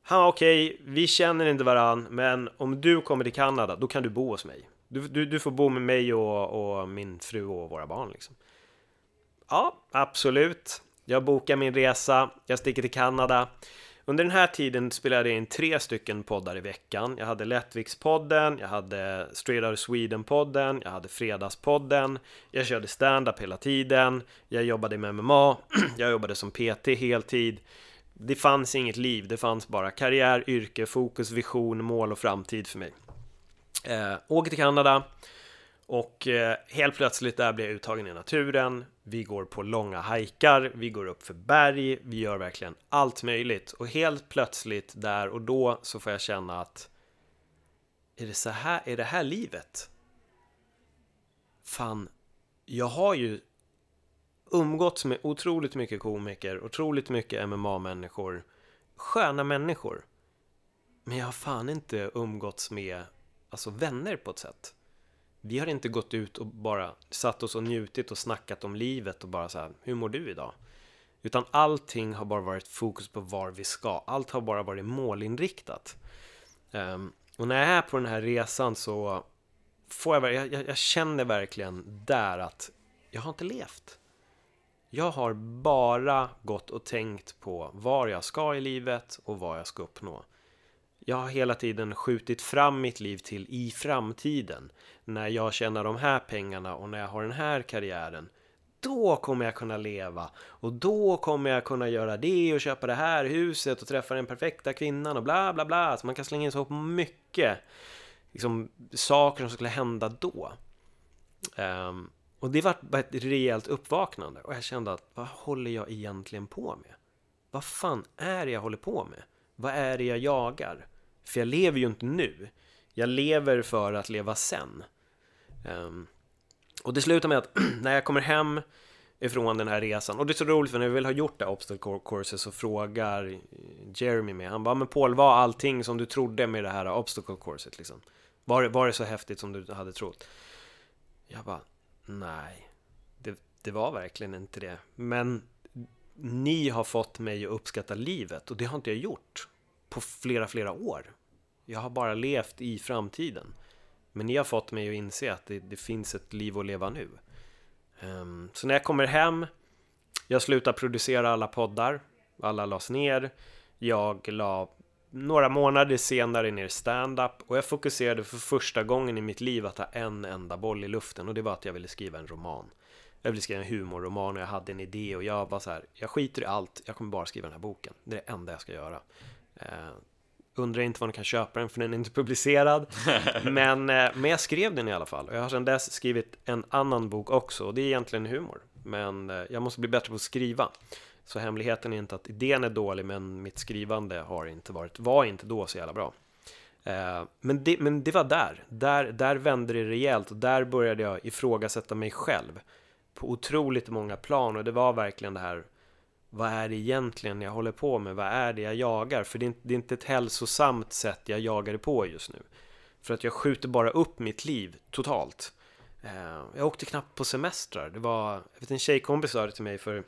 Han var okej, okay, vi känner inte varann, men om du kommer till Kanada, då kan du bo hos mig. Du, du, du får bo med mig och, och min fru och våra barn liksom. Ja, absolut. Jag bokar min resa, jag sticker till Kanada. Under den här tiden spelade jag in tre stycken poddar i veckan. Jag hade Lättvikspodden, jag hade Straight Outta Sweden-podden, jag hade Fredagspodden, jag körde stand-up hela tiden, jag jobbade med MMA, [clears throat] jag jobbade som PT heltid. Det fanns inget liv, det fanns bara karriär, yrke, fokus, vision, mål och framtid för mig. Eh, åker till Kanada, och eh, helt plötsligt där blir jag uttagen i naturen. Vi går på långa hajkar, vi går upp för berg, vi gör verkligen allt möjligt. Och helt plötsligt där och då så får jag känna att är det så här, är det här livet? Fan, jag har ju umgåtts med otroligt mycket komiker, otroligt mycket MMA-människor, sköna människor. Men jag har fan inte umgåtts med alltså vänner på ett sätt vi har inte gått ut och bara satt oss och njutit och snackat om livet och bara så här, hur mår du idag? Utan allting har bara varit fokus på var vi ska. Allt har bara varit målinriktat. Um, och när jag är på den här resan så får jag, jag, jag känner verkligen där att jag har inte levt. Jag har bara gått och tänkt på var jag ska i livet och vad jag ska uppnå. Jag har hela tiden skjutit fram mitt liv till i framtiden. När jag tjänar de här pengarna och när jag har den här karriären. Då kommer jag kunna leva och då kommer jag kunna göra det och köpa det här huset och träffa den perfekta kvinnan och bla bla bla. Så man kan slänga in så mycket liksom, saker som skulle hända då. Um, och det var ett rejält uppvaknande och jag kände att vad håller jag egentligen på med? Vad fan är det jag håller på med? Vad är det jag jagar? För jag lever ju inte nu. Jag lever för att leva sen. Um, och det slutar med att [clears throat] när jag kommer hem ifrån den här resan, och det är så roligt för när vi väl har gjort det obstacle courses så frågar Jeremy mig, han bara, men Paul, var allting som du trodde med det här obstacle courset liksom? Var, var det så häftigt som du hade trott? Jag bara, nej, det, det var verkligen inte det. Men ni har fått mig att uppskatta livet och det har inte jag gjort på flera, flera år. Jag har bara levt i framtiden. Men ni har fått mig att inse att det, det finns ett liv att leva nu. Um, så när jag kommer hem, jag slutar producera alla poddar, alla lades ner. Jag la några månader senare ner stand-up och jag fokuserade för första gången i mitt liv att ha en enda boll i luften och det var att jag ville skriva en roman. Jag ville skriva en humorroman och jag hade en idé och jag var så här, jag skiter i allt, jag kommer bara skriva den här boken. Det är det enda jag ska göra. Eh, undrar inte var ni kan köpa den för den är inte publicerad. [laughs] men, eh, men jag skrev den i alla fall och jag har sedan dess skrivit en annan bok också och det är egentligen humor. Men eh, jag måste bli bättre på att skriva. Så hemligheten är inte att idén är dålig, men mitt skrivande har inte varit, var inte då så jävla bra. Men, det, men det var där. där, där vände det rejält och där började jag ifrågasätta mig själv på otroligt många plan och det var verkligen det här vad är det egentligen jag håller på med? Vad är det jag jagar? För det är, inte, det är inte ett hälsosamt sätt jag jagar det på just nu. För att jag skjuter bara upp mitt liv totalt. Eh, jag åkte knappt på semestrar. Det var, jag vet en tjejkompis sa det till mig för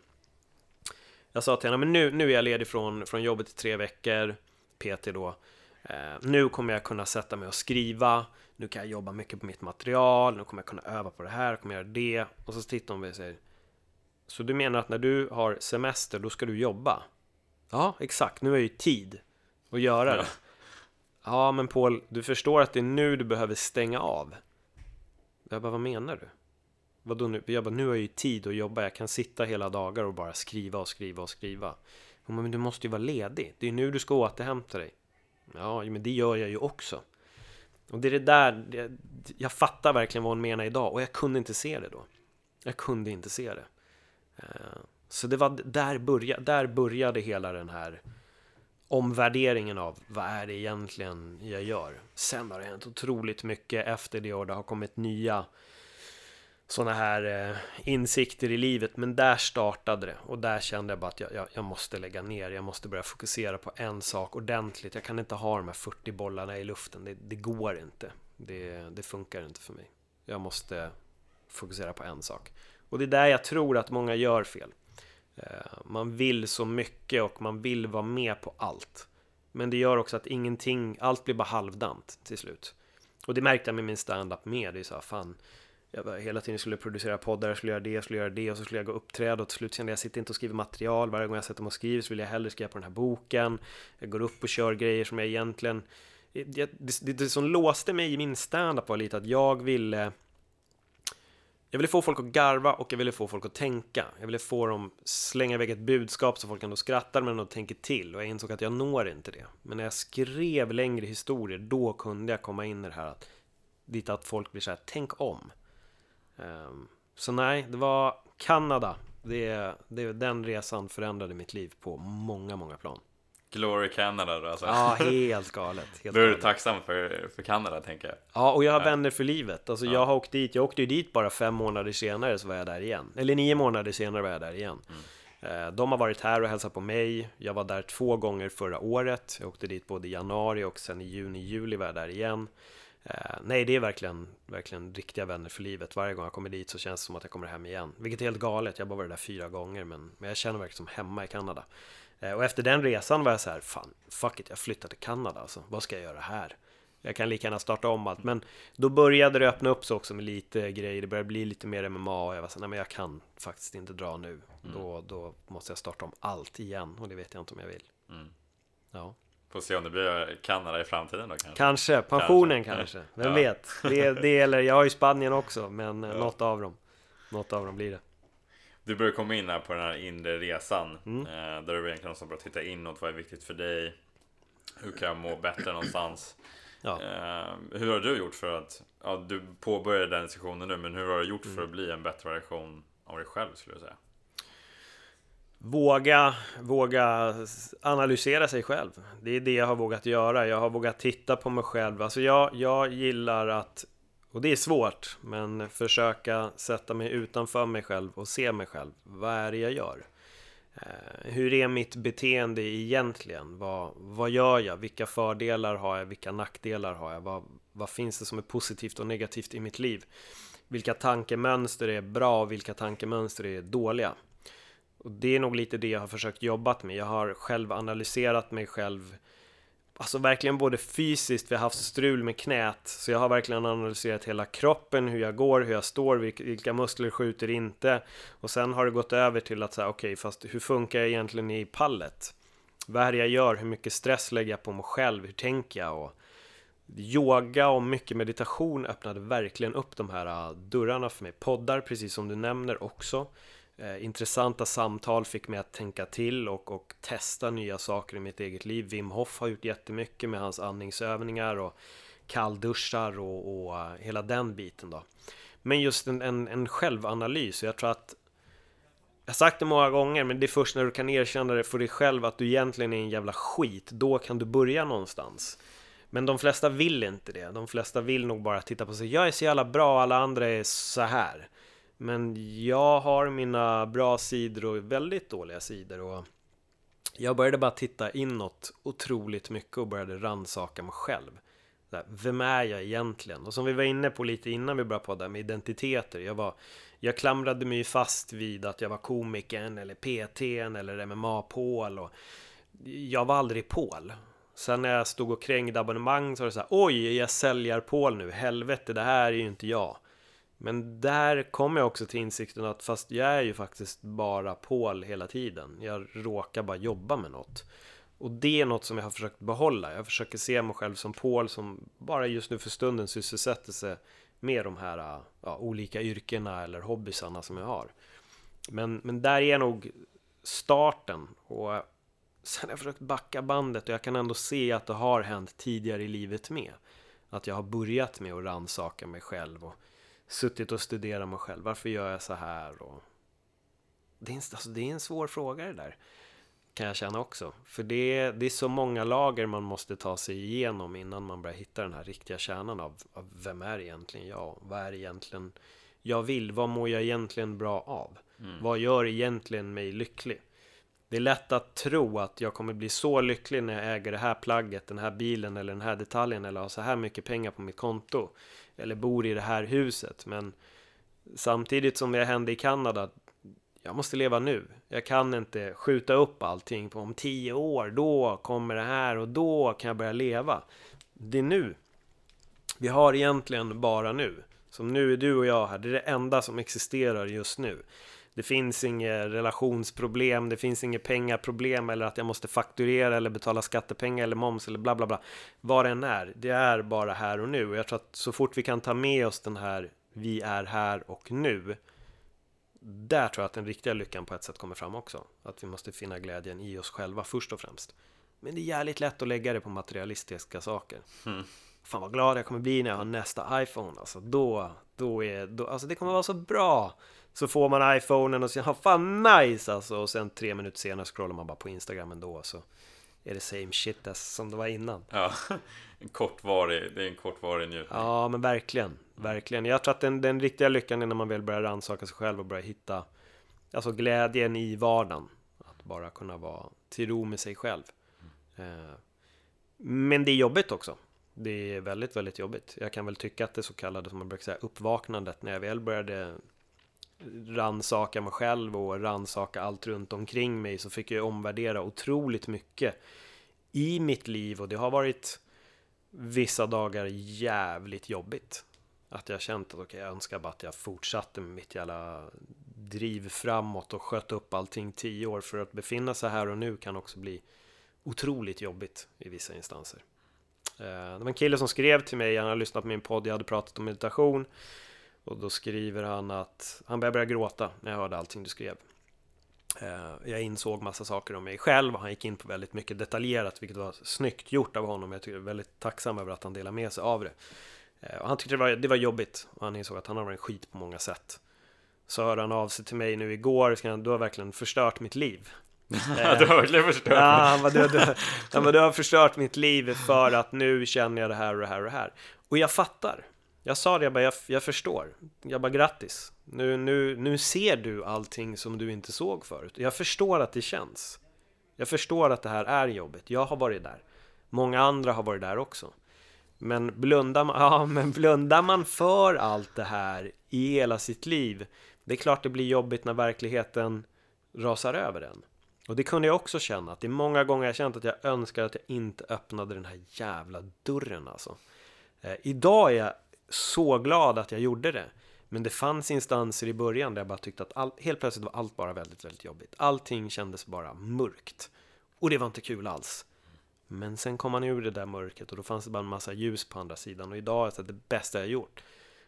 jag sa till henne, men nu, nu är jag ledig från, från jobbet i tre veckor, PT då. Eh, nu kommer jag kunna sätta mig och skriva, nu kan jag jobba mycket på mitt material, nu kommer jag kunna öva på det här, kommer jag göra det. Och så tittar hon på mig och säger, så du menar att när du har semester, då ska du jobba? Ja, exakt, nu är ju tid att göra det. Ja, men Paul, du förstår att det är nu du behöver stänga av. Jag bara, vad menar du? Vadå nu? Jag bara, nu har jag ju tid att jobba. Jag kan sitta hela dagar och bara skriva och skriva och skriva. Men du måste ju vara ledig. Det är nu du ska återhämta dig. Ja, men det gör jag ju också. Och det är det där, jag fattar verkligen vad hon menar idag och jag kunde inte se det då. Jag kunde inte se det. Eh, så det var där, börja, där började hela den här omvärderingen av vad är det egentligen jag gör. Sen har det hänt otroligt mycket efter det och det har kommit nya sådana här eh, insikter i livet. Men där startade det och där kände jag bara att jag, jag, jag, måste lägga ner. Jag måste börja fokusera på en sak ordentligt. Jag kan inte ha de här 40 bollarna i luften. Det, det går inte. Det, det funkar inte för mig. Jag måste fokusera på en sak. Och det är där jag tror att många gör fel. Eh, man vill så mycket och man vill vara med på allt. Men det gör också att ingenting, allt blir bara halvdant till slut. Och det märkte jag med min standup med. Det är så här, fan, jag hela tiden skulle producera poddar, jag skulle göra det, jag skulle göra det och så skulle jag gå och uppträda och till slut kände jag, jag sitter inte och skriver material. Varje gång jag sätter mig och skriver så vill jag hellre skriva på den här boken. Jag går upp och kör grejer som jag egentligen... Det, det, det som låste mig i min standup var lite att jag ville jag ville få folk att garva och jag ville få folk att tänka. Jag ville få dem slänga iväg ett budskap så folk ändå skrattar men ändå tänker till. Och jag insåg att jag når inte det. Men när jag skrev längre historier, då kunde jag komma in i det här att, dit att folk blir så här, tänk om. Um, så nej, det var Kanada. Det, det, den resan förändrade mitt liv på många, många plan. Glory Canada då alltså. Ja, [laughs] helt galet. Helt Då är du tacksam för, för Kanada tänker jag. Ja, och jag har ja. vänner för livet. Alltså ja. jag har åkt dit, jag åkte ju dit bara fem månader senare så var jag där igen. Eller nio månader senare var jag där igen. Mm. Eh, de har varit här och hälsat på mig. Jag var där två gånger förra året. Jag åkte dit både i januari och sen i juni, juli var jag där igen. Eh, nej, det är verkligen, verkligen riktiga vänner för livet. Varje gång jag kommer dit så känns det som att jag kommer hem igen. Vilket är helt galet. Jag har bara varit där fyra gånger, men, men jag känner verkligen som hemma i Kanada. Eh, och efter den resan var jag så här, fan, fuck it, jag flyttar till Kanada alltså. Vad ska jag göra här? Jag kan lika gärna starta om allt. Men då började det öppna upp sig också med lite grejer. Det började bli lite mer MMA och jag var så nej men jag kan faktiskt inte dra nu. Mm. Då, då måste jag starta om allt igen och det vet jag inte om jag vill. Mm. Ja. Får se om det blir Kanada i framtiden då kanske? Kanske, pensionen kanske. kanske. Vem ja. vet? Det, det eller jag har ju Spanien också, men ja. något av dem. Något av dem blir det. Du börjar komma in här på den här inre resan. Mm. Eh, där du egentligen börjar titta inåt. Vad är viktigt för dig? Hur kan jag må bättre någonstans? Ja. Eh, hur har du gjort för att, ja, du påbörjade den sessionen nu, men hur har du gjort för att mm. bli en bättre version av dig själv skulle jag säga? Våga, våga analysera sig själv. Det är det jag har vågat göra. Jag har vågat titta på mig själv. Alltså jag, jag gillar att, och det är svårt, men försöka sätta mig utanför mig själv och se mig själv. Vad är det jag gör? Eh, hur är mitt beteende egentligen? Vad, vad gör jag? Vilka fördelar har jag? Vilka nackdelar har jag? Vad, vad finns det som är positivt och negativt i mitt liv? Vilka tankemönster är bra och vilka tankemönster är dåliga? Och det är nog lite det jag har försökt jobbat med. Jag har själv analyserat mig själv Alltså verkligen både fysiskt, vi har haft strul med knät Så jag har verkligen analyserat hela kroppen, hur jag går, hur jag står, vilka muskler skjuter inte Och sen har det gått över till att säga, okej, okay, fast hur funkar jag egentligen i pallet? Vad är det jag gör? Hur mycket stress lägger jag på mig själv? Hur tänker jag? Och yoga och mycket meditation öppnade verkligen upp de här äh, dörrarna för mig Poddar, precis som du nämner också Eh, intressanta samtal fick mig att tänka till och, och testa nya saker i mitt eget liv. Wim Hof har gjort jättemycket med hans andningsövningar och kallduschar och, och eh, hela den biten då. Men just en, en, en självanalys. Jag tror att jag har sagt det många gånger, men det är först när du kan erkänna det för dig själv att du egentligen är en jävla skit. Då kan du börja någonstans. Men de flesta vill inte det. De flesta vill nog bara titta på sig. Jag är så jävla bra, alla andra är så här. Men jag har mina bra sidor och väldigt dåliga sidor och jag började bara titta inåt otroligt mycket och började ransaka mig själv. Vem är jag egentligen? Och som vi var inne på lite innan vi började podda med identiteter. Jag, var, jag klamrade mig fast vid att jag var komikern eller PTn eller MMA-Paul. Och jag var aldrig Paul. Sen när jag stod och krängde abonnemang så var det så här, oj, jag säljer Paul nu, helvete, det här är ju inte jag. Men där kom jag också till insikten att fast jag är ju faktiskt bara Paul hela tiden. Jag råkar bara jobba med något. Och det är något som jag har försökt behålla. Jag försöker se mig själv som Paul som bara just nu för stunden sysselsätter sig med de här ja, olika yrkena eller hobbysarna som jag har. Men, men där är nog starten. Och sen har jag försökt backa bandet och jag kan ändå se att det har hänt tidigare i livet med. Att jag har börjat med att rannsaka mig själv och suttit och studerat mig själv. Varför gör jag så här? Och det, är en, alltså, det är en svår fråga det där. Kan jag känna också. För det är, det är så många lager man måste ta sig igenom innan man börjar hitta den här riktiga kärnan av, av vem är egentligen jag? Vad är egentligen jag vill? Vad mår jag egentligen bra av? Mm. Vad gör egentligen mig lycklig? Det är lätt att tro att jag kommer bli så lycklig när jag äger det här plagget, den här bilen eller den här detaljen eller har så här mycket pengar på mitt konto eller bor i det här huset. Men samtidigt som det hände i Kanada, jag måste leva nu. Jag kan inte skjuta upp allting på om tio år, då kommer det här och då kan jag börja leva. Det är nu. Vi har egentligen bara nu. Som nu är du och jag här, det är det enda som existerar just nu. Det finns inget relationsproblem, det finns inget pengaproblem eller att jag måste fakturera eller betala skattepengar eller moms eller bla bla bla. Vad det än är, det är bara här och nu. Och jag tror att så fort vi kan ta med oss den här vi är här och nu. Där tror jag att den riktiga lyckan på ett sätt kommer fram också. Att vi måste finna glädjen i oss själva först och främst. Men det är jävligt lätt att lägga det på materialistiska saker. Mm. Fan vad glad jag kommer bli när jag har nästa iPhone. Alltså då, då är, då, alltså det kommer vara så bra. Så får man iPhonen och sen, fan nice alltså. Och sen tre minuter senare scrollar man bara på Instagram ändå. Så är det same shit as som det var innan. Ja, [laughs] en kortvarig, det är en kortvarig njutning. Ja, men verkligen, verkligen. Jag tror att den, den riktiga lyckan är när man väl börjar rannsaka sig själv och börjar hitta Alltså glädjen i vardagen. Att bara kunna vara till ro med sig själv. Mm. Men det är jobbigt också. Det är väldigt, väldigt jobbigt. Jag kan väl tycka att det så kallade, som man brukar säga, uppvaknandet när jag väl började ransaka mig själv och ransaka allt runt omkring mig så fick jag omvärdera otroligt mycket i mitt liv och det har varit vissa dagar jävligt jobbigt. Att jag känt att okej, okay, jag önskar bara att jag fortsatte med mitt jävla driv framåt och sköt upp allting tio år. För att befinna sig här och nu kan också bli otroligt jobbigt i vissa instanser. Eh, det var en kille som skrev till mig, han hade lyssnat på min podd, jag hade pratat om meditation. Och då skriver han att han började börja gråta när jag hörde allting du skrev. Eh, jag insåg massa saker om mig själv och han gick in på väldigt mycket detaljerat, vilket var snyggt gjort av honom. Jag är väldigt tacksam över att han delade med sig av det. Eh, och han tyckte det var, det var jobbigt och han insåg att han har varit en skit på många sätt. Så hörde han av sig till mig nu igår, så han, du har verkligen förstört mitt liv. [laughs] du har verkligen förstört ja, han bara, du, du, han bara, du har [laughs] förstört mitt liv för att nu känner jag det här och det här och det här. Och jag fattar. Jag sa det, jag bara, jag, jag förstår. Jag bara, grattis. Nu, nu, nu ser du allting som du inte såg förut. Jag förstår att det känns. Jag förstår att det här är jobbigt. Jag har varit där. Många andra har varit där också. Men blundar man, [laughs] ja, men blundar man för allt det här i hela sitt liv, det är klart det blir jobbigt när verkligheten rasar över en. Och det kunde jag också känna, att det är många gånger jag känt att jag önskar att jag inte öppnade den här jävla dörren alltså. Eh, idag är jag så glad att jag gjorde det. Men det fanns instanser i början där jag bara tyckte att all, helt plötsligt var allt bara väldigt, väldigt jobbigt. Allting kändes bara mörkt. Och det var inte kul alls. Men sen kom man ur det där mörkret och då fanns det bara en massa ljus på andra sidan. Och idag är det det bästa jag gjort.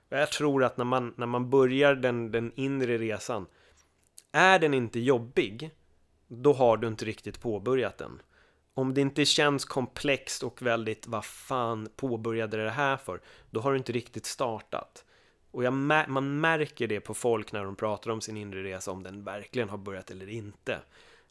Jag tror att när man, när man börjar den, den inre resan, är den inte jobbig, då har du inte riktigt påbörjat den. Om det inte känns komplext och väldigt, vad fan påbörjade det här för? Då har du inte riktigt startat. Och jag, man märker det på folk när de pratar om sin inre resa, om den verkligen har börjat eller inte.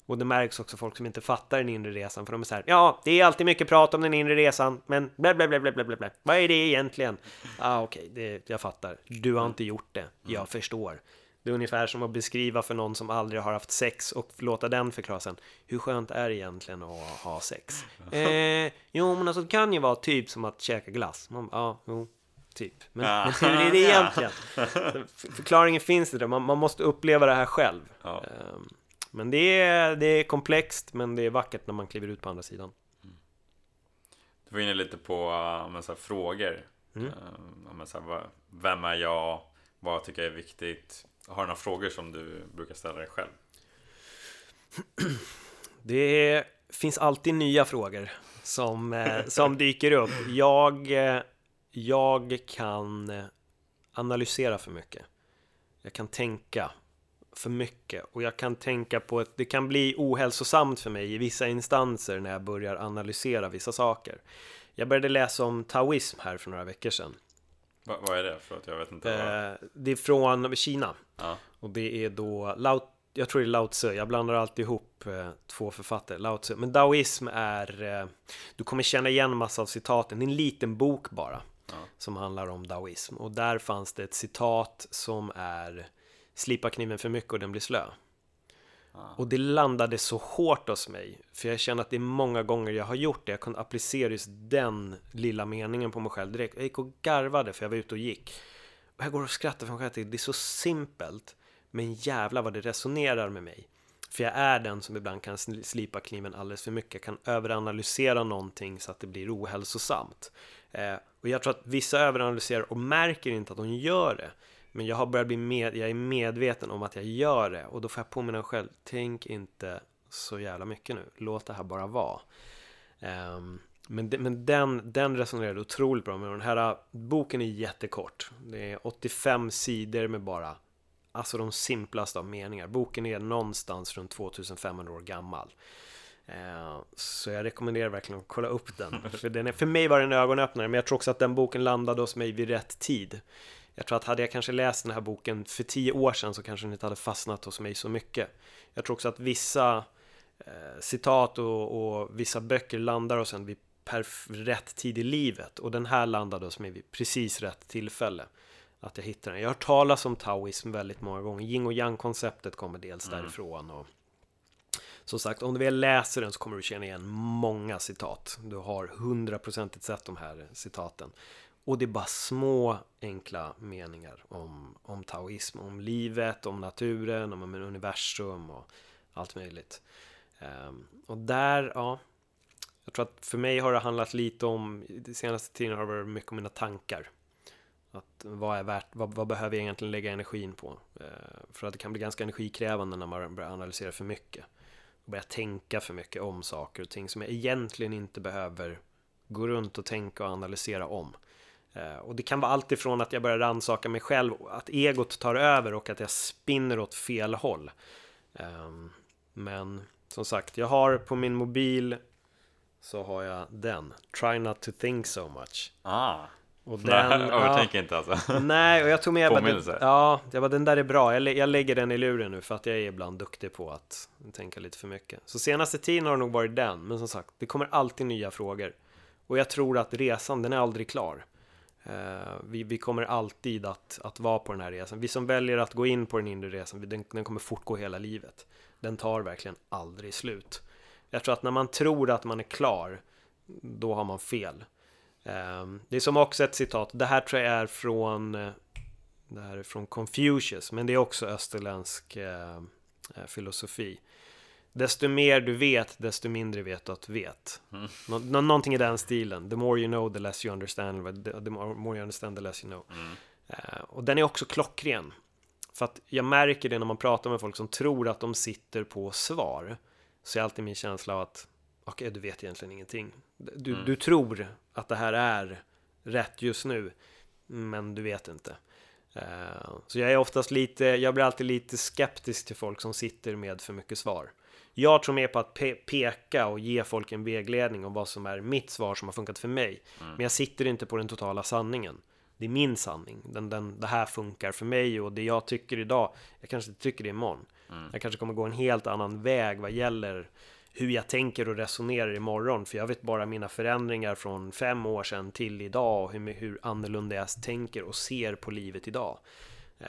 Och det märks också folk som inte fattar den inre resan, för de är så här, ja, det är alltid mycket prat om den inre resan, men bla bla bla bla bla bla, vad är det egentligen? Ah, okej, okay, jag fattar. Du har inte gjort det, jag förstår. Det är ungefär som att beskriva för någon som aldrig har haft sex och låta den förklara sen. Hur skönt är det egentligen att ha sex? [laughs] Eh, jo, men alltså det kan ju vara typ som att käka glass. Man, ja, jo, typ. Men, men hur är det [laughs] egentligen? Förklaringen finns det där, man, man, måste uppleva det här själv. Ja. Eh, men det är, det är komplext, men det är vackert när man kliver ut på andra sidan. Du var inne lite på uh, så här, frågor. Mm. Uh, så här, vem är jag? Vad tycker jag är viktigt? Har du några frågor som du brukar ställa dig själv? [clears throat] Det finns alltid nya frågor som, eh, som [laughs] dyker upp. Jag, eh, jag kan analysera för mycket. Jag kan tänka för mycket och jag kan tänka på att det kan bli ohälsosamt för mig i vissa instanser när jag börjar analysera vissa saker. Jag började läsa om taoism här för några veckor sedan. Va, vad är det? För att jag vet inte. Eh, det är från Kina. Ja. Och det är då Lao, jag tror det är Lao Tzu. Jag blandar alltid ihop eh, två författare. Lao Tzu. Men daoism är, eh, du kommer känna igen massa av citaten. Det är en liten bok bara. Ja. Som handlar om daoism. Och där fanns det ett citat som är Slipa kniven för mycket och den blir slö. Och det landade så hårt hos mig. För jag känner att det är många gånger jag har gjort det. Jag kunde applicera just den lilla meningen på mig själv direkt. Jag gick och garvade för jag var ute och gick. Och jag går och skrattar för mig själv. Det är så simpelt. Men jävla vad det resonerar med mig. För jag är den som ibland kan slipa kniven alldeles för mycket. Jag kan överanalysera någonting så att det blir ohälsosamt. Eh, och jag tror att vissa överanalyserar och märker inte att de gör det. Men jag har börjat bli med, jag är medveten om att jag gör det och då får jag påminna mig själv, tänk inte så jävla mycket nu, låt det här bara vara. Um, men, de, men den, den resonerade otroligt bra med den här boken är jättekort. Det är 85 sidor med bara Alltså de simplaste av meningar. Boken är någonstans runt 2500 år gammal. Uh, så jag rekommenderar verkligen att kolla upp den. [laughs] För, den är, för mig var det en ögonöppnare, men jag tror också att den boken landade hos mig vid rätt tid. Jag tror att hade jag kanske läst den här boken för tio år sedan så kanske den inte hade fastnat hos mig så mycket. Jag tror också att vissa eh, citat och, och, vissa böcker landar hos en vid rätt tid i livet och den här landade hos mig vid precis rätt tillfälle. Att jag hittade den. Jag har hört talas om taoism väldigt många gånger. Yin och yang-konceptet kommer dels mm. därifrån. Och, som sagt, om du väl läser den så kommer du känna igen många citat. Du har hundraprocentigt sett de här citaten. Och det är bara små enkla meningar om, om taoism, om livet, om naturen, om universum och allt möjligt. Um, och där, ja, Jag tror att för mig har det handlat lite om, de senaste tiden har det varit mycket om mina tankar. Att vad är värt, vad, vad behöver jag egentligen lägga energin på? Uh, för att det kan bli ganska energikrävande när man börjar analysera för mycket. Och börjar tänka för mycket om saker och ting som jag egentligen inte behöver gå runt och tänka och analysera om. Eh, och det kan vara allt ifrån att jag börjar rannsaka mig själv, att egot tar över och att jag spinner åt fel håll. Ehm, men som sagt, jag har på min mobil så har jag den. Try not to think so much. Ah. Och den, nej, [laughs] övertänk ja, inte alltså. [laughs] Nej, och jag tog med Påminnelse. Ja, jag bara, den där är bra. Jag, jag lägger den i luren nu för att jag är ibland duktig på att tänka lite för mycket. Så senaste tiden har det nog varit den. Men som sagt, det kommer alltid nya frågor. Och jag tror att resan, den är aldrig klar. Uh, vi, vi, kommer alltid att, att vara på den här resan. Vi som väljer att gå in på den inre resan, den, den kommer fortgå hela livet. Den tar verkligen aldrig slut. Jag tror att när man tror att man är klar, då har man fel. Eh, det är som också ett citat, det här tror jag är från, eh, det här är från Confucius, men det är också österländsk uh, filosofi. Desto mer du vet, desto mindre vet du att du vet. Mm. Nå någonting i den stilen. The more you know, the less you understand. The more you understand, the less you know. Mm. Uh, och den är också klockren. För att jag märker det när man pratar med folk som tror att de sitter på svar. Så är alltid min känsla av att, okej, okay, du vet egentligen ingenting. Du, mm. du tror att det här är rätt just nu, men du vet inte. Uh, så jag är oftast lite, jag blir alltid lite skeptisk till folk som sitter med för mycket svar. Jag tror mer på att pe peka och ge folk en vägledning om vad som är mitt svar som har funkat för mig. Mm. Men jag sitter inte på den totala sanningen. Det är min sanning. Den, den, det här funkar för mig och det jag tycker idag, jag kanske inte tycker det imorgon. Mm. Jag kanske kommer gå en helt annan väg vad gäller hur jag tänker och resonerar imorgon. För jag vet bara mina förändringar från fem år sedan till idag och hur, hur annorlunda jag tänker och ser på livet idag. Eh,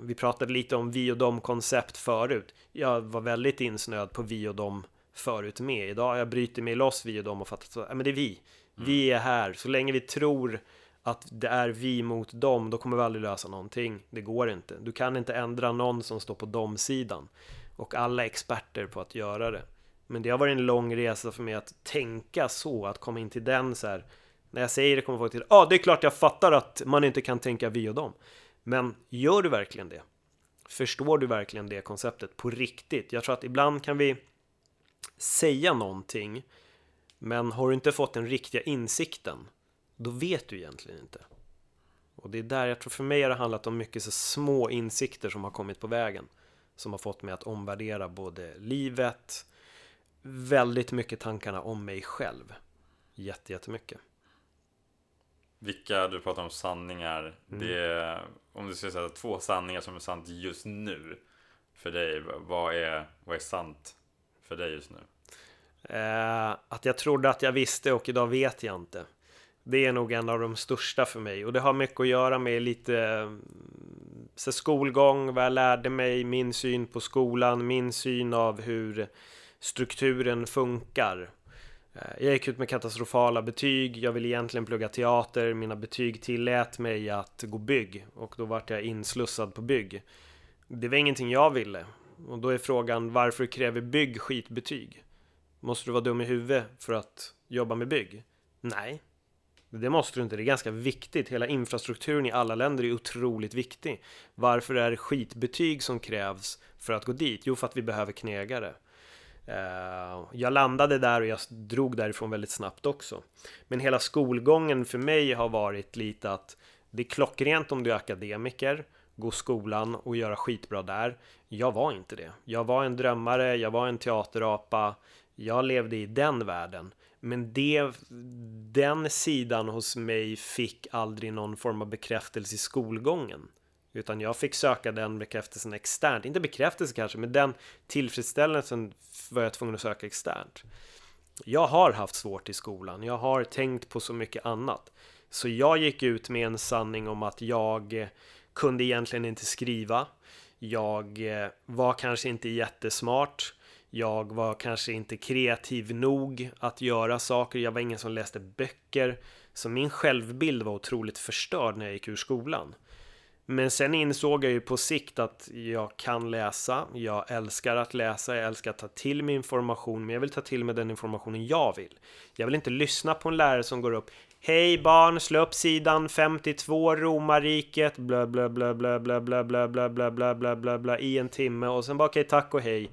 vi pratade lite om vi och dom koncept förut. Jag var väldigt insnöad på vi och dom förut med. Idag har jag brutit mig loss vi och dom och fattat att men det är vi. Mm. Vi är här. Så länge vi tror att det är vi mot dem, då kommer vi aldrig lösa någonting. Det går inte. Du kan inte ändra någon som står på dom-sidan. Och alla är experter på att göra det. Men det har varit en lång resa för mig att tänka så, att komma in till den så här. När jag säger det kommer folk till, ja ah, det är klart jag fattar att man inte kan tänka vi och dem. Men gör du verkligen det? Förstår du verkligen det konceptet på riktigt? Jag tror att ibland kan vi säga någonting, men har du inte fått den riktiga insikten, då vet du egentligen inte. Och det är där jag tror för mig har det handlat om mycket så små insikter som har kommit på vägen. Som har fått mig att omvärdera både livet, väldigt mycket tankarna om mig själv. Jättejättemycket. Vilka, du pratar om sanningar. Mm. Det, om du skulle säga två sanningar som är sant just nu för dig. Vad är, vad är sant för dig just nu? Eh, att jag trodde att jag visste och idag vet jag inte. Det är nog en av de största för mig och det har mycket att göra med lite så skolgång, vad jag lärde mig, min syn på skolan, min syn av hur strukturen funkar. Eh, jag gick ut med katastrofala betyg, jag ville egentligen plugga teater, mina betyg tillät mig att gå bygg och då vart jag inslussad på bygg. Det var ingenting jag ville och då är frågan varför kräver bygg skitbetyg? Måste du vara dum i huvudet för att jobba med bygg? Nej, det måste du inte, det är ganska viktigt. Hela infrastrukturen i alla länder är otroligt viktig. Varför är det skitbetyg som krävs för att gå dit? Jo, för att vi behöver knegare. Eh, jag landade där och jag drog därifrån väldigt snabbt också. Men hela skolgången för mig har varit lite att det är klockrent om du är akademiker, gå skolan och göra skitbra där. Jag var inte det. Jag var en drömmare, jag var en teaterapa, jag levde i den världen. Men det, den sidan hos mig fick aldrig någon form av bekräftelse i skolgången. Utan jag fick söka den bekräftelsen externt. Inte bekräftelse kanske, men den tillfredsställelsen var jag tvungen att söka externt. Jag har haft svårt i skolan. Jag har tänkt på så mycket annat. Så jag gick ut med en sanning om att jag eh, kunde egentligen inte skriva. Jag eh, var kanske inte jättesmart. Jag var kanske inte kreativ nog att göra saker. Jag var ingen som läste böcker. Så min självbild var otroligt förstörd när jag gick ur skolan. Men sen insåg jag ju på sikt att jag kan läsa, jag älskar att läsa, jag älskar att ta till mig information, men jag vill ta till mig den informationen jag vill. Jag vill inte lyssna på en lärare som går upp Hej barn, slå upp sidan 52, romarriket, blö blö blö blö blö blö blö blö blö blö blö blö blö i en timme och sen bara okej, tack och hej.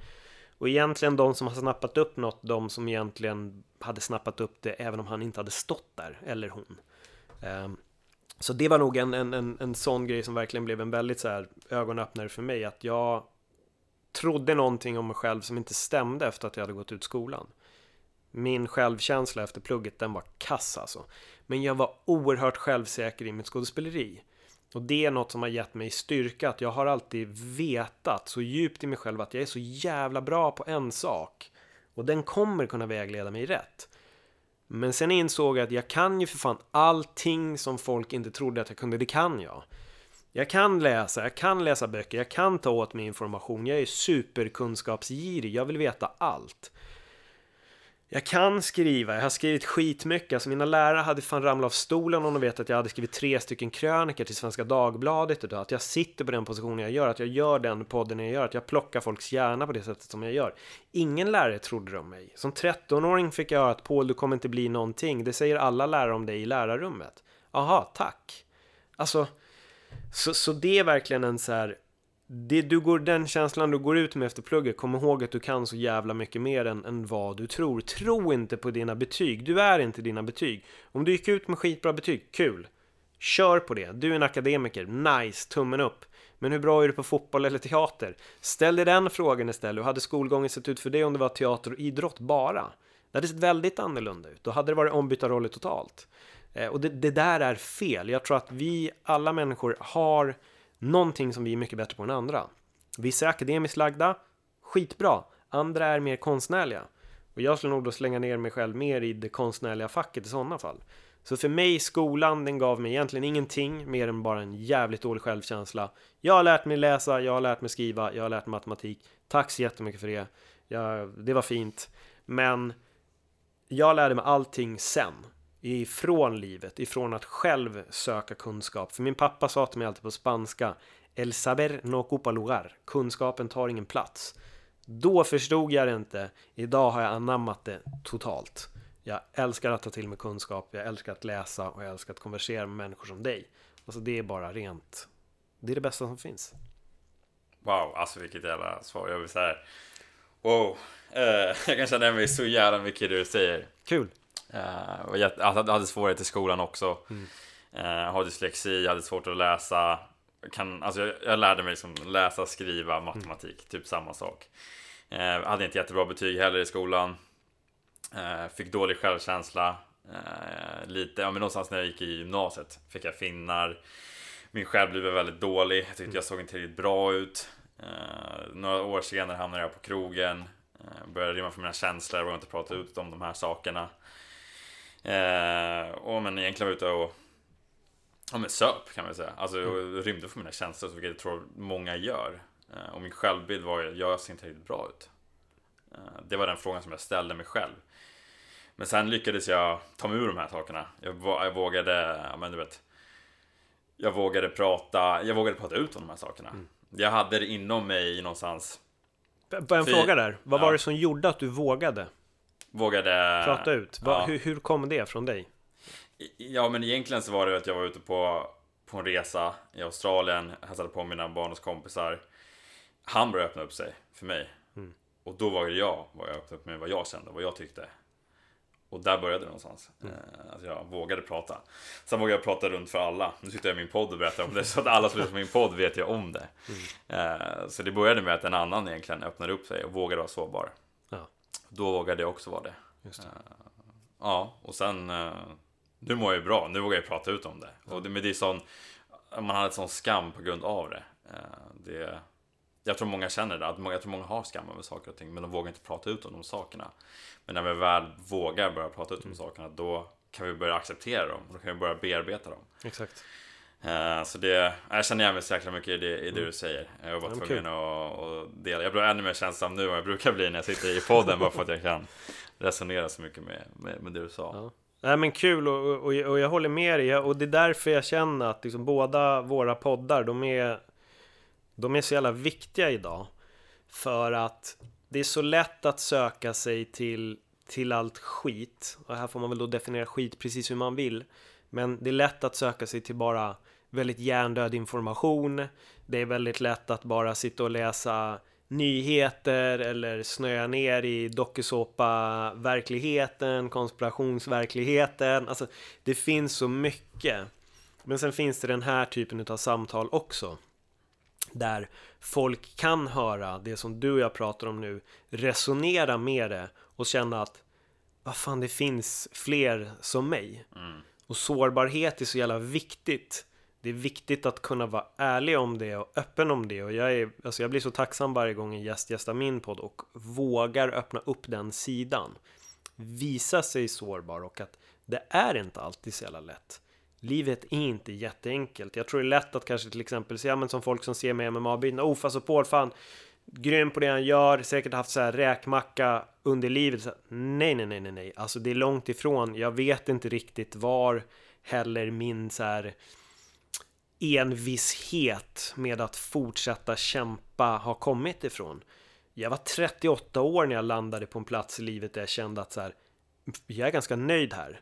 Och egentligen de som har snappat upp något, de som egentligen hade snappat upp det även om han inte hade stått där, eller hon. Så det var nog en, en, en, en sån grej som verkligen blev en väldigt så här ögonöppnare för mig. Att jag trodde någonting om mig själv som inte stämde efter att jag hade gått ut skolan. Min självkänsla efter plugget, den var kass alltså. Men jag var oerhört självsäker i mitt skådespeleri. Och det är något som har gett mig styrka, att jag har alltid vetat så djupt i mig själv att jag är så jävla bra på en sak. Och den kommer kunna vägleda mig rätt. Men sen insåg jag att jag kan ju för fan allting som folk inte trodde att jag kunde, det kan jag. Jag kan läsa, jag kan läsa böcker, jag kan ta åt mig information, jag är superkunskapsgirig, jag vill veta allt. Jag kan skriva, jag har skrivit skitmycket. Alltså mina lärare hade fan ramlat av stolen om de vet att jag hade skrivit tre stycken krönikor till Svenska Dagbladet idag. Att jag sitter på den positionen jag gör, att jag gör den podden jag gör, att jag plockar folks hjärna på det sättet som jag gör. Ingen lärare trodde det om mig. Som 13-åring fick jag höra att Paul, du kommer inte bli någonting. Det säger alla lärare om dig i lärarrummet. Aha, tack. Alltså, så, så det är verkligen en så här det du går, den känslan du går ut med efter plugget, kom ihåg att du kan så jävla mycket mer än, än vad du tror. Tro inte på dina betyg. Du är inte dina betyg. Om du gick ut med skitbra betyg, kul. Kör på det. Du är en akademiker. Nice, tummen upp. Men hur bra är du på fotboll eller teater? Ställ dig den frågan istället. Hur hade skolgången sett ut för dig om det var teater och idrott bara? Det hade sett väldigt annorlunda ut. Då hade det varit ombytta roller totalt. Eh, och det, det där är fel. Jag tror att vi, alla människor, har någonting som vi är mycket bättre på än andra. Vissa är akademiskt lagda, skitbra. Andra är mer konstnärliga. Och jag skulle nog då slänga ner mig själv mer i det konstnärliga facket i sådana fall. Så för mig, skolan, den gav mig egentligen ingenting mer än bara en jävligt dålig självkänsla. Jag har lärt mig läsa, jag har lärt mig skriva, jag har lärt mig matematik. Tack så jättemycket för det. Jag, det var fint. Men jag lärde mig allting sen ifrån livet, ifrån att själv söka kunskap. För min pappa sa till mig alltid på spanska El saber no ocupa lugar. Kunskapen tar ingen plats. Då förstod jag det inte. Idag har jag anammat det totalt. Jag älskar att ta till mig kunskap, jag älskar att läsa och jag älskar att konversera med människor som dig. Alltså det är bara rent. Det är det bästa som finns. Wow, alltså vilket jävla svar. Jag vill säga Wow, uh, [laughs] jag kan känna mig så jävla mycket i det du säger. Kul. Uh, och jag hade svårigheter i skolan också. Mm. Uh, har dyslexi, hade svårt att läsa. Kan, alltså jag, jag lärde mig liksom läsa, skriva, matematik, mm. typ samma sak. Uh, hade inte jättebra betyg heller i skolan. Uh, fick dålig självkänsla. Lite, ja men någonstans när jag gick i gymnasiet fick jag finnar. Min självbild var väldigt dålig. Jag tyckte mm. jag såg inte riktigt bra ut. några år senare hamnade jag på krogen. började rymma för mina känslor, vågade inte prata ut om de här sakerna. Eh, och men egentligen var ute och Ja men söp kan man säga. Alltså mm. rymde för mina känslor, vilket jag tror många gör. Eh, och min självbild var ju, jag ser inte riktigt bra ut. Eh, det var den frågan som jag ställde mig själv. Men sen lyckades jag ta mig ur de här sakerna. Jag, jag vågade, ja men du vet. Jag vågade prata, jag vågade prata ut om de här sakerna. Mm. Jag hade det inom mig någonstans. Bara en fråga där. Vad ja. var det som gjorde att du vågade? Vågade... Prata ut. Ja. Hur, hur kom det från dig? Ja, men egentligen så var det att jag var ute på, på en resa i Australien, hälsade på mina barndomskompisar. Han började öppna upp sig för mig. Mm. Och då var det jag, var jag öppnade upp med vad jag kände, vad jag tyckte. Och där började det någonstans. Mm. Eh, att jag vågade prata. Sen vågade jag prata runt för alla. Nu sitter jag i min podd och berättar om det, [laughs] så att alla som lyssnar på min podd vet ju om det. Mm. Eh, så det började med att en annan egentligen öppnade upp sig och vågade vara sårbar. Då vågade jag också vara det. det. Uh, ja, och sen uh, nu mår jag ju bra. Nu vågar jag prata ut om det. Ja. Och det, men det är sån, man har ett sån skam på grund av det. Uh, det jag tror många känner det, att många, jag tror många har skam över saker och ting, men de vågar inte prata ut om de sakerna. Men när vi väl vågar börja prata ut om mm. sakerna, då kan vi börja acceptera dem och då kan vi börja bearbeta dem. Exakt. Uh, så det, jag känner igen mig så jäkla mycket i det, i det mm. du säger. Jag var tvungen att, att dela. Jag blir ännu mer känsam nu än jag brukar bli när jag sitter i podden bara för att jag kan resonera så mycket med, med, med det du sa. Ja. Nej men kul och, och, och, jag håller med dig och det är därför jag känner att liksom båda våra poddar de är De är så jävla viktiga idag För att det är så lätt att söka sig till till allt skit och här får man väl då definiera skit precis hur man vill men det är lätt att söka sig till bara väldigt hjärndöd information det är väldigt lätt att bara sitta och läsa nyheter eller snöa ner i dokusåpa-verkligheten, konspirationsverkligheten. Alltså, det finns så mycket. Men sen finns det den här typen av samtal också. Där folk kan höra det som du och jag pratar om nu, resonera med det och känna att vad fan, det finns fler som mig. Mm. Och sårbarhet är så jävla viktigt det är viktigt att kunna vara ärlig om det och öppen om det och jag, är, alltså jag blir så tacksam varje gång en gäst gästar min podd och vågar öppna upp den sidan. Visa sig sårbar och att det är inte alltid så jävla lätt. Livet är inte jätteenkelt. Jag tror det är lätt att kanske till exempel se, men som folk som ser mig i MMA-biten, oh fast Paul fan, grym på det han gör, säkert haft så här räkmacka under livet. Så, nej, nej, nej, nej, nej, alltså det är långt ifrån. Jag vet inte riktigt var heller min så här envishet med att fortsätta kämpa har kommit ifrån. Jag var 38 år när jag landade på en plats i livet där jag kände att så här, jag är ganska nöjd här.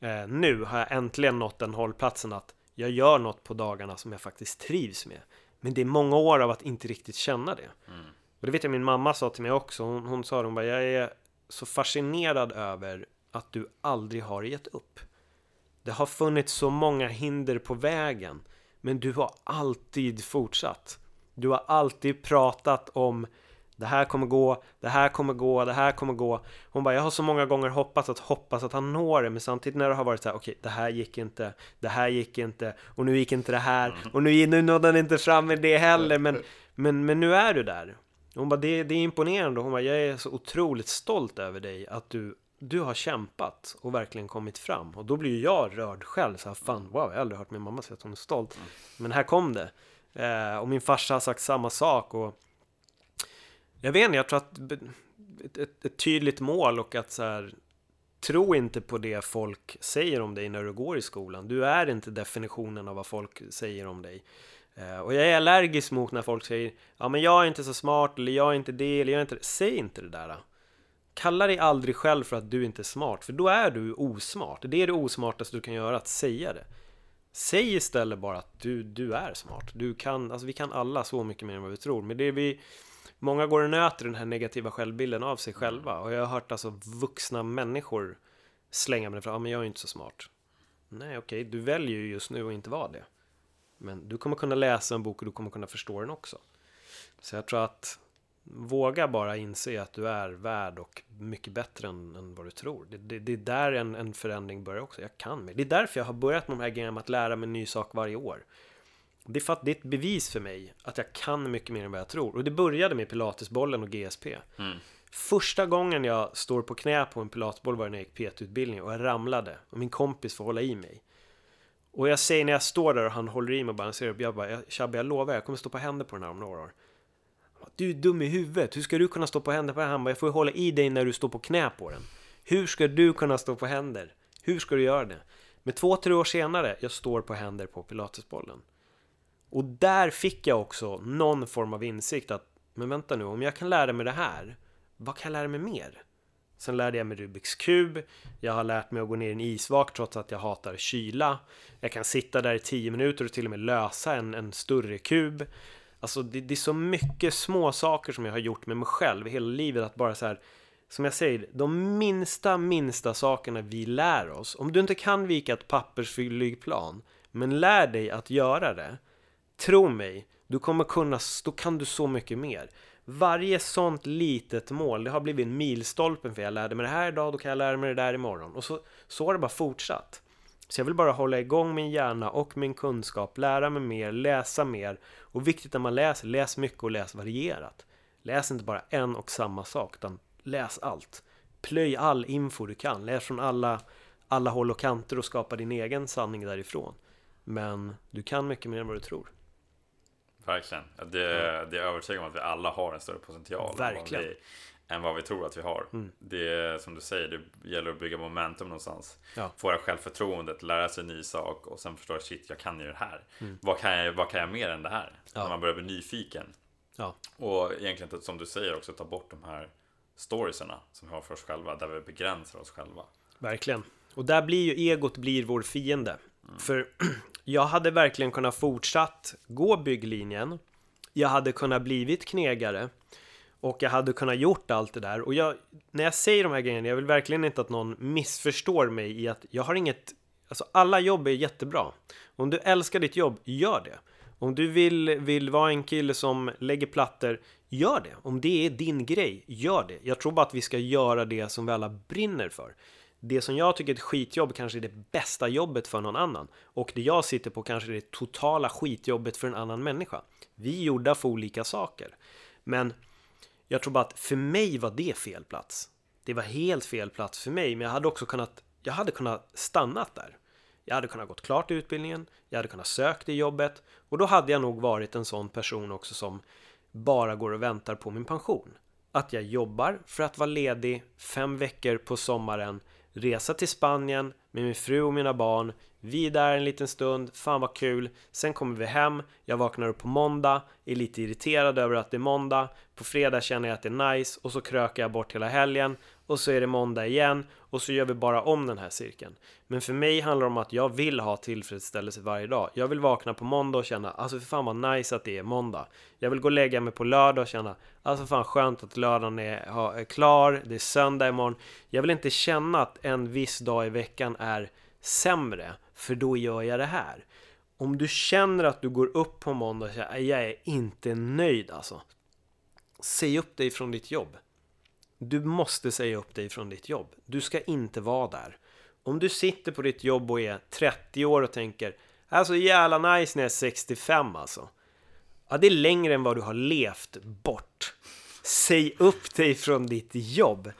Eh, nu har jag äntligen nått den hållplatsen att jag gör något på dagarna som jag faktiskt trivs med. Men det är många år av att inte riktigt känna det. Mm. Och det vet jag min mamma sa till mig också. Hon, hon sa hon bara, jag är så fascinerad över att du aldrig har gett upp. Det har funnits så många hinder på vägen. Men du har alltid fortsatt. Du har alltid pratat om det här kommer gå, det här kommer gå, det här kommer gå. Hon bara, jag har så många gånger hoppats att hoppas att han når det, men samtidigt när det har varit så här, okej, okay, det här gick inte, det här gick inte, och nu gick inte det här, och nu, nu nådde han inte fram med det heller, men, men, men nu är du där. Hon bara, det, det är imponerande, hon bara, jag är så otroligt stolt över dig, att du du har kämpat och verkligen kommit fram. Och då blir jag rörd själv. Så här, fan, wow, jag har aldrig hört min mamma säga att hon är stolt. Mm. Men här kom det. Eh, och min farsa har sagt samma sak. Och jag vet inte, jag tror att ett, ett, ett tydligt mål och att så här, tro inte på det folk säger om dig när du går i skolan. Du är inte definitionen av vad folk säger om dig. Eh, och jag är allergisk mot när folk säger Ja men jag är inte så smart eller jag är inte det eller jag är inte det. Säg inte det där. Kalla dig aldrig själv för att du inte är smart, för då är du osmart. Det är det osmartaste du kan göra, att säga det. Säg istället bara att du, du är smart. Du kan, alltså vi kan alla så mycket mer än vad vi tror. Men det är vi, många går och nöter den här negativa självbilden av sig själva. Och jag har hört alltså vuxna människor slänga mig fram, ja men jag är inte så smart. Nej okej, okay, du väljer ju just nu att inte vara det. Men du kommer kunna läsa en bok och du kommer kunna förstå den också. Så jag tror att Våga bara inse att du är värd och mycket bättre än, än vad du tror. Det, det, det är där en, en, förändring börjar också. Jag kan mer. Det är därför jag har börjat med de här grejerna med att lära mig en ny sak varje år. Det är för att det är ett bevis för mig att jag kan mycket mer än vad jag tror. Och det började med pilatesbollen och GSP. Mm. Första gången jag står på knä på en pilatesboll var när jag gick PT-utbildning och jag ramlade och min kompis får hålla i mig. Och jag säger när jag står där och han håller i mig och balanserar upp, jag bara, Shabbe jag lovar, jag kommer stå på händer på den här om några år. Du är dum i huvudet. Hur ska du kunna stå på händer på den här? Jag får ju hålla i dig när du står på knä på den. Hur ska du kunna stå på händer? Hur ska du göra det? Men två, tre år senare, jag står på händer på pilatesbollen. Och där fick jag också någon form av insikt att, men vänta nu, om jag kan lära mig det här, vad kan jag lära mig mer? Sen lärde jag mig Rubiks kub, jag har lärt mig att gå ner i en isvak trots att jag hatar kyla. Jag kan sitta där i tio minuter och till och med lösa en, en större kub. Alltså det, det, är så mycket små saker som jag har gjort med mig själv hela livet att bara så här Som jag säger, de minsta, minsta sakerna vi lär oss. Om du inte kan vika ett pappersflygplan Men lär dig att göra det Tro mig, du kommer kunna, då kan du så mycket mer. Varje sånt litet mål, det har blivit en milstolpen för jag lärde mig det här idag, då kan jag lära mig det där imorgon. Och så, så har det bara fortsatt så jag vill bara hålla igång min hjärna och min kunskap, lära mig mer, läsa mer. Och viktigt när man läser, läs mycket och läs varierat. Läs inte bara en och samma sak, utan läs allt. Plöj all info du kan, läs från alla, alla håll och kanter och skapa din egen sanning därifrån. Men du kan mycket mer än vad du tror. Verkligen. Det, det är övertygad om att vi alla har en större potential. Verkligen. Vi, än vad vi tror att vi har. Mm. Det är som du säger, det gäller att bygga momentum någonstans. Ja. Få det självförtroendet, lära sig en ny sak och sen förstå shit, jag kan ju det här. Mm. Vad, kan jag, vad kan jag mer än det här? Ja. När man börjar bli nyfiken. Ja. Och egentligen, som du säger, också ta bort de här storiesarna som vi har för oss själva, där vi begränsar oss själva. Verkligen. Och där blir ju egot blir vår fiende. Mm. För [clears throat] jag hade verkligen kunnat fortsatt gå bygglinjen. Jag hade kunnat blivit knegare. Och jag hade kunnat gjort allt det där. Och jag, när jag säger de här grejerna, jag vill verkligen inte att någon missförstår mig i att jag har inget... Alltså alla jobb är jättebra. Om du älskar ditt jobb, gör det. Om du vill, vill vara en kille som lägger plattor, gör det. Om det är din grej, gör det. Jag tror bara att vi ska göra det som vi alla brinner för. Det som jag tycker är ett skitjobb kanske är det bästa jobbet för någon annan. Och det jag sitter på kanske är det totala skitjobbet för en annan människa. Vi är gjorda för olika saker. Men jag tror bara att för mig var det fel plats. Det var helt fel plats för mig, men jag hade också kunnat, jag hade kunnat stannat där. Jag hade kunnat gått klart utbildningen, jag hade kunnat sökt det jobbet och då hade jag nog varit en sån person också som bara går och väntar på min pension. Att jag jobbar för att vara ledig fem veckor på sommaren, resa till Spanien med min fru och mina barn, vi är där en liten stund, fan vad kul. Sen kommer vi hem, jag vaknar upp på måndag, är lite irriterad över att det är måndag. På fredag känner jag att det är nice och så krökar jag bort hela helgen och så är det måndag igen och så gör vi bara om den här cirkeln. Men för mig handlar det om att jag vill ha tillfredsställelse varje dag. Jag vill vakna på måndag och känna, alltså för fan vad nice att det är måndag. Jag vill gå och lägga mig på lördag och känna, alltså fan skönt att lördagen är, är klar, det är söndag imorgon. Jag vill inte känna att en viss dag i veckan är sämre, för då gör jag det här. Om du känner att du går upp på måndag och säger jag är inte nöjd alltså. Säg upp dig från ditt jobb. Du måste säga upp dig från ditt jobb. Du ska inte vara där. Om du sitter på ditt jobb och är 30 år och tänker Alltså jävla nice när jag är 65 alltså. Ja, det är längre än vad du har levt bort. Säg upp dig från ditt jobb.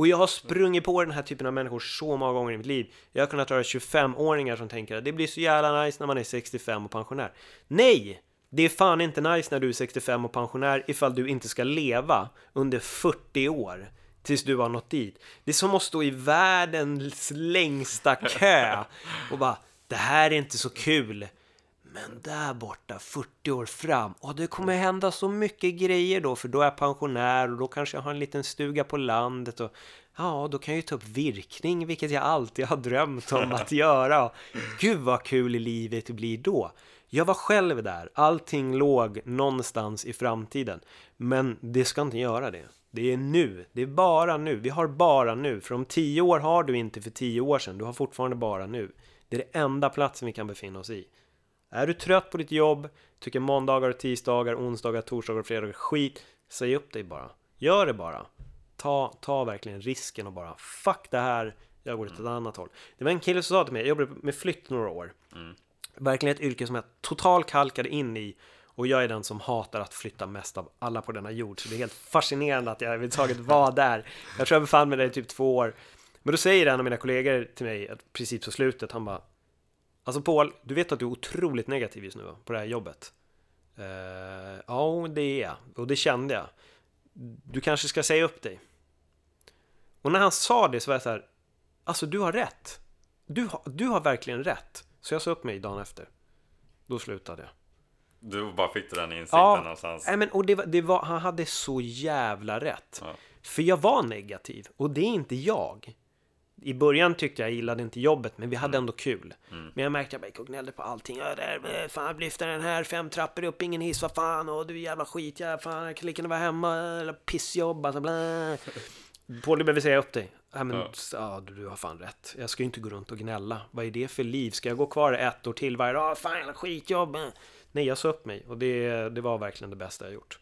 Och jag har sprungit på den här typen av människor så många gånger i mitt liv. Jag har kunnat höra 25-åringar som tänker att det blir så jävla nice när man är 65 och pensionär. Nej! Det är fan inte nice när du är 65 och pensionär ifall du inte ska leva under 40 år tills du har nått dit. Det är som att stå i världens längsta kö och bara det här är inte så kul. Men där borta, 40 år fram, och det kommer hända så mycket grejer då, för då är jag pensionär och då kanske jag har en liten stuga på landet och ja, då kan jag ju ta upp virkning, vilket jag alltid har drömt om [laughs] att göra. Gud vad kul i livet blir då. Jag var själv där, allting låg någonstans i framtiden, men det ska inte göra det. Det är nu, det är bara nu, vi har bara nu, för om tio år har du inte för tio år sedan, du har fortfarande bara nu. Det är det enda platsen vi kan befinna oss i. Är du trött på ditt jobb, tycker måndagar, tisdagar, onsdagar, torsdagar och fredagar skit, säg upp dig bara. Gör det bara. Ta, ta verkligen risken och bara fuck det här, jag går åt ett mm. annat håll. Det var en kille som sa till mig, jag jobbade med flytt några år. Mm. Verkligen ett yrke som jag totalt kalkade in i och jag är den som hatar att flytta mest av alla på denna jord. Så det är helt fascinerande att jag överhuvudtaget var där. Jag tror jag befann mig där i typ två år. Men då säger en av mina kollegor till mig, precis på slutet, han bara Alltså Paul, du vet att du är otroligt negativ just nu va? på det här jobbet? Uh, ja, det är jag. Och det kände jag. Du kanske ska säga upp dig. Och när han sa det så var jag så här, alltså du har rätt. Du har, du har verkligen rätt. Så jag sa upp mig dagen efter. Då slutade jag. Du bara fick den insikten ja, någonstans? Ja, men och det var, det var, han hade så jävla rätt. Ja. För jag var negativ och det är inte jag i början tyckte jag gillade inte jobbet, men vi hade mm. ändå kul. Mm. Men jag märkte att jag gick och gnällde på allting. Ja, där, fan, lyfta den här fem trappor upp, ingen hiss, vad fan, och du jävla skit, ja, fan, jag kan lika gärna vara hemma, eller pissjobb, alltså, bla. [laughs] Paul, du behöver säga upp dig. Ja, men, ja. ja du, du, har fan rätt. Jag ska ju inte gå runt och gnälla. Vad är det för liv? Ska jag gå kvar ett år till varje dag? Fan, jävla skitjobb. Nej, jag sa upp mig och det, det var verkligen det bästa jag gjort.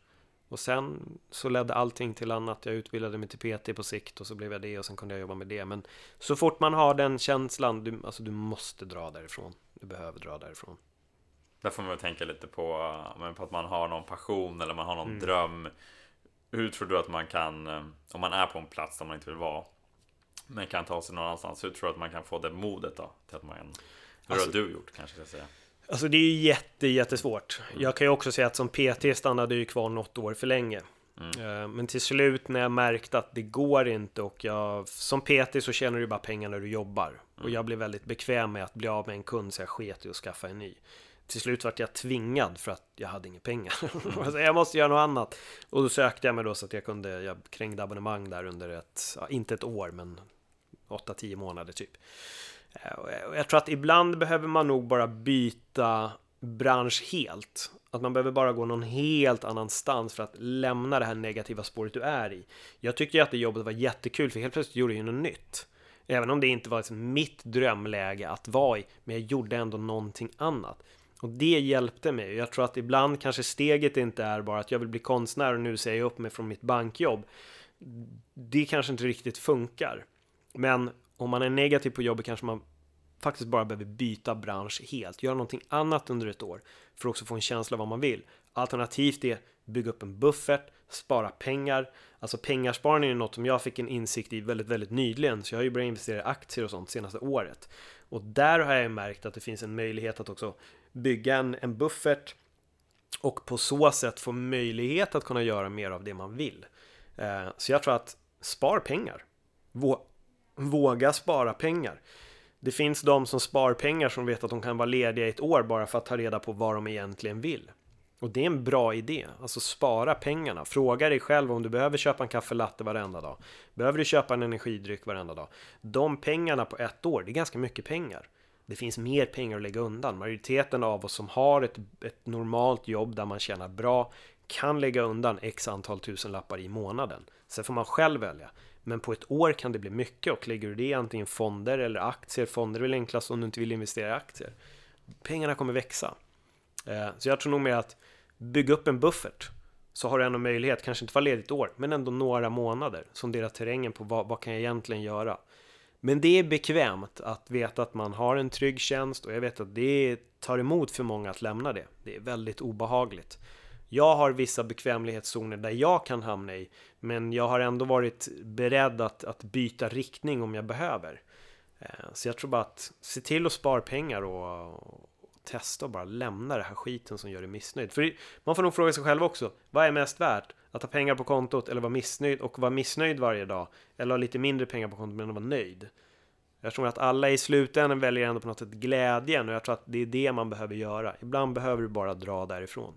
Och sen så ledde allting till annat. Jag utbildade mig till PT på sikt och så blev jag det och sen kunde jag jobba med det. Men så fort man har den känslan, du, alltså du måste dra därifrån. Du behöver dra därifrån. Där får man väl tänka lite på, men på att man har någon passion eller man har någon mm. dröm. Hur tror du att man kan, eh, om man är på en plats där man inte vill vara, men kan ta sig någon annanstans. Hur tror du att man kan få det modet då? Till att man, hur alltså, har du gjort kanske ska jag säga? Alltså det är ju jätte, jättesvårt. Jag kan ju också säga att som PT stannade ju kvar något år för länge. Mm. Men till slut när jag märkte att det går inte och jag som PT så tjänar du bara pengar när du jobbar. Mm. Och jag blev väldigt bekväm med att bli av med en kund så jag sket i att skaffa en ny. Till slut vart jag tvingad för att jag hade inga pengar. [laughs] Mm. alltså, jag måste göra något annat. Och då sökte jag mig då så att jag kunde, jag krängde abonnemang där under ett, ja, inte ett år men 8-10 månader typ. Eh, jag tror att ibland behöver man nog bara byta bransch helt. Att man behöver bara gå någon helt annanstans för att lämna det här negativa spåret du är i. Jag tyckte ju att det jobbet var jättekul för helt plötsligt gjorde jag ju något nytt. Även om det inte var liksom mitt drömläge att vara i, men jag gjorde ändå någonting annat. Och det hjälpte mig. Jag tror att ibland kanske steget inte är bara att jag vill bli konstnär och nu säger jag upp mig från mitt bankjobb. Det kanske inte riktigt funkar. Men om man är negativ på jobbet kanske man faktiskt bara behöver byta bransch helt, göra någonting annat under ett år för att också få en känsla av vad man vill. Alternativt är bygga upp en buffert, spara pengar. Alltså pengarsparning är något som jag fick en insikt i väldigt, väldigt nyligen, så jag har ju börjat investera i aktier och sånt senaste året. Och där har jag märkt att det finns en möjlighet att också bygga en, en buffert och på så sätt få möjlighet att kunna göra mer av det man vill. Eh, så jag tror att spar pengar. Våga spara pengar. Det finns de som spar pengar som vet att de kan vara lediga i ett år bara för att ta reda på vad de egentligen vill. Och det är en bra idé, alltså spara pengarna. Fråga dig själv om du behöver köpa en kaffelatte varenda dag. Behöver du köpa en energidryck varenda dag? De pengarna på ett år, det är ganska mycket pengar. Det finns mer pengar att lägga undan. Majoriteten av oss som har ett, ett normalt jobb där man tjänar bra kan lägga undan x antal tusenlappar i månaden. Sen får man själv välja. Men på ett år kan det bli mycket och lägger du det i antingen fonder eller aktier, fonder är väl enklast om du inte vill investera i aktier. Pengarna kommer växa. Eh, så jag tror nog mer att bygga upp en buffert så har du ändå möjlighet, kanske inte vara ledigt år, men ändå några månader. Sondera terrängen på vad, vad kan jag egentligen göra? Men det är bekvämt att veta att man har en trygg tjänst och jag vet att det tar emot för många att lämna det. Det är väldigt obehagligt. Jag har vissa bekvämlighetszoner där jag kan hamna i, men jag har ändå varit beredd att, att byta riktning om jag behöver. Eh, så jag tror bara att se till att spara pengar och, och testa och bara lämna den här skiten som gör dig missnöjd. För man får nog fråga sig själv också, vad är mest värt? Att ha pengar på kontot eller vara missnöjd och vara missnöjd varje dag? Eller ha lite mindre pengar på kontot men vara nöjd? Jag tror att alla i slutändan väljer ändå på något sätt glädjen och jag tror att det är det man behöver göra. Ibland behöver du bara dra därifrån.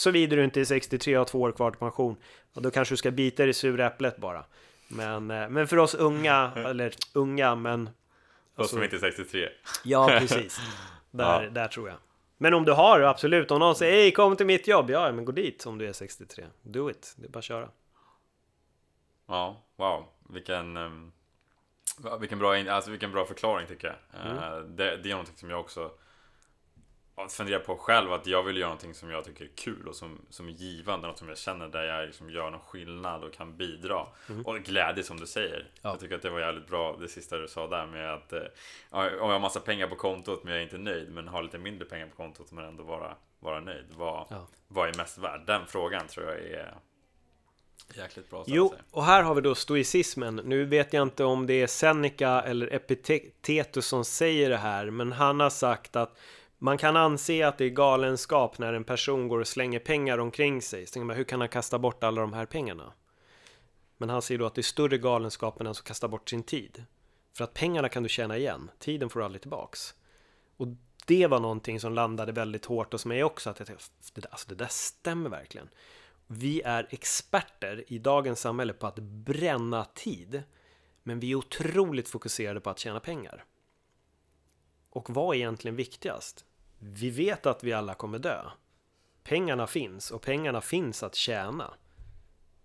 Såvida du inte är 63 och har två år kvar till pension. Och då kanske du ska bita i det sura äpplet bara. Men, eh, men för oss unga, [laughs] eller unga men... Alltså, oss som inte är 63. Ja, [laughs] precis. Där, ja. där tror jag. Men om du har absolut, om någon säger hej kom till mitt jobb, ja men gå dit om du är 63. Do it, det är bara att köra. Ja, wow, vilken, um, vilken, bra, alltså, vilken bra förklaring tycker jag. Mm. Uh, det, det är någonting som jag också funderar på själv att jag vill göra någonting som jag tycker är kul och som, som är givande, något som jag känner där jag liksom gör någon skillnad och kan bidra. Mm. Och glädje som du säger. Ja. Jag tycker att det var jävligt bra det sista du sa där med att eh, om jag har massa pengar på kontot men jag är inte nöjd men har lite mindre pengar på kontot men ändå vara, vara nöjd. Vad, ja. vad är mest värd? Den frågan tror jag är Jäkligt bra Jo, och här har vi då stoicismen. Nu vet jag inte om det är Seneca eller Epitetus som säger det här, men han har sagt att man kan anse att det är galenskap när en person går och slänger pengar omkring sig. Så man, hur kan han kasta bort alla de här pengarna? Men han säger då att det är större galenskap än den som kastar bort sin tid. För att pengarna kan du tjäna igen, tiden får du aldrig tillbaks. Och det var någonting som landade väldigt hårt hos mig också. Att jag tänkte, alltså det där stämmer verkligen. Vi är experter i dagens samhälle på att bränna tid. Men vi är otroligt fokuserade på att tjäna pengar. Och vad är egentligen viktigast? Vi vet att vi alla kommer dö. Pengarna finns och pengarna finns att tjäna.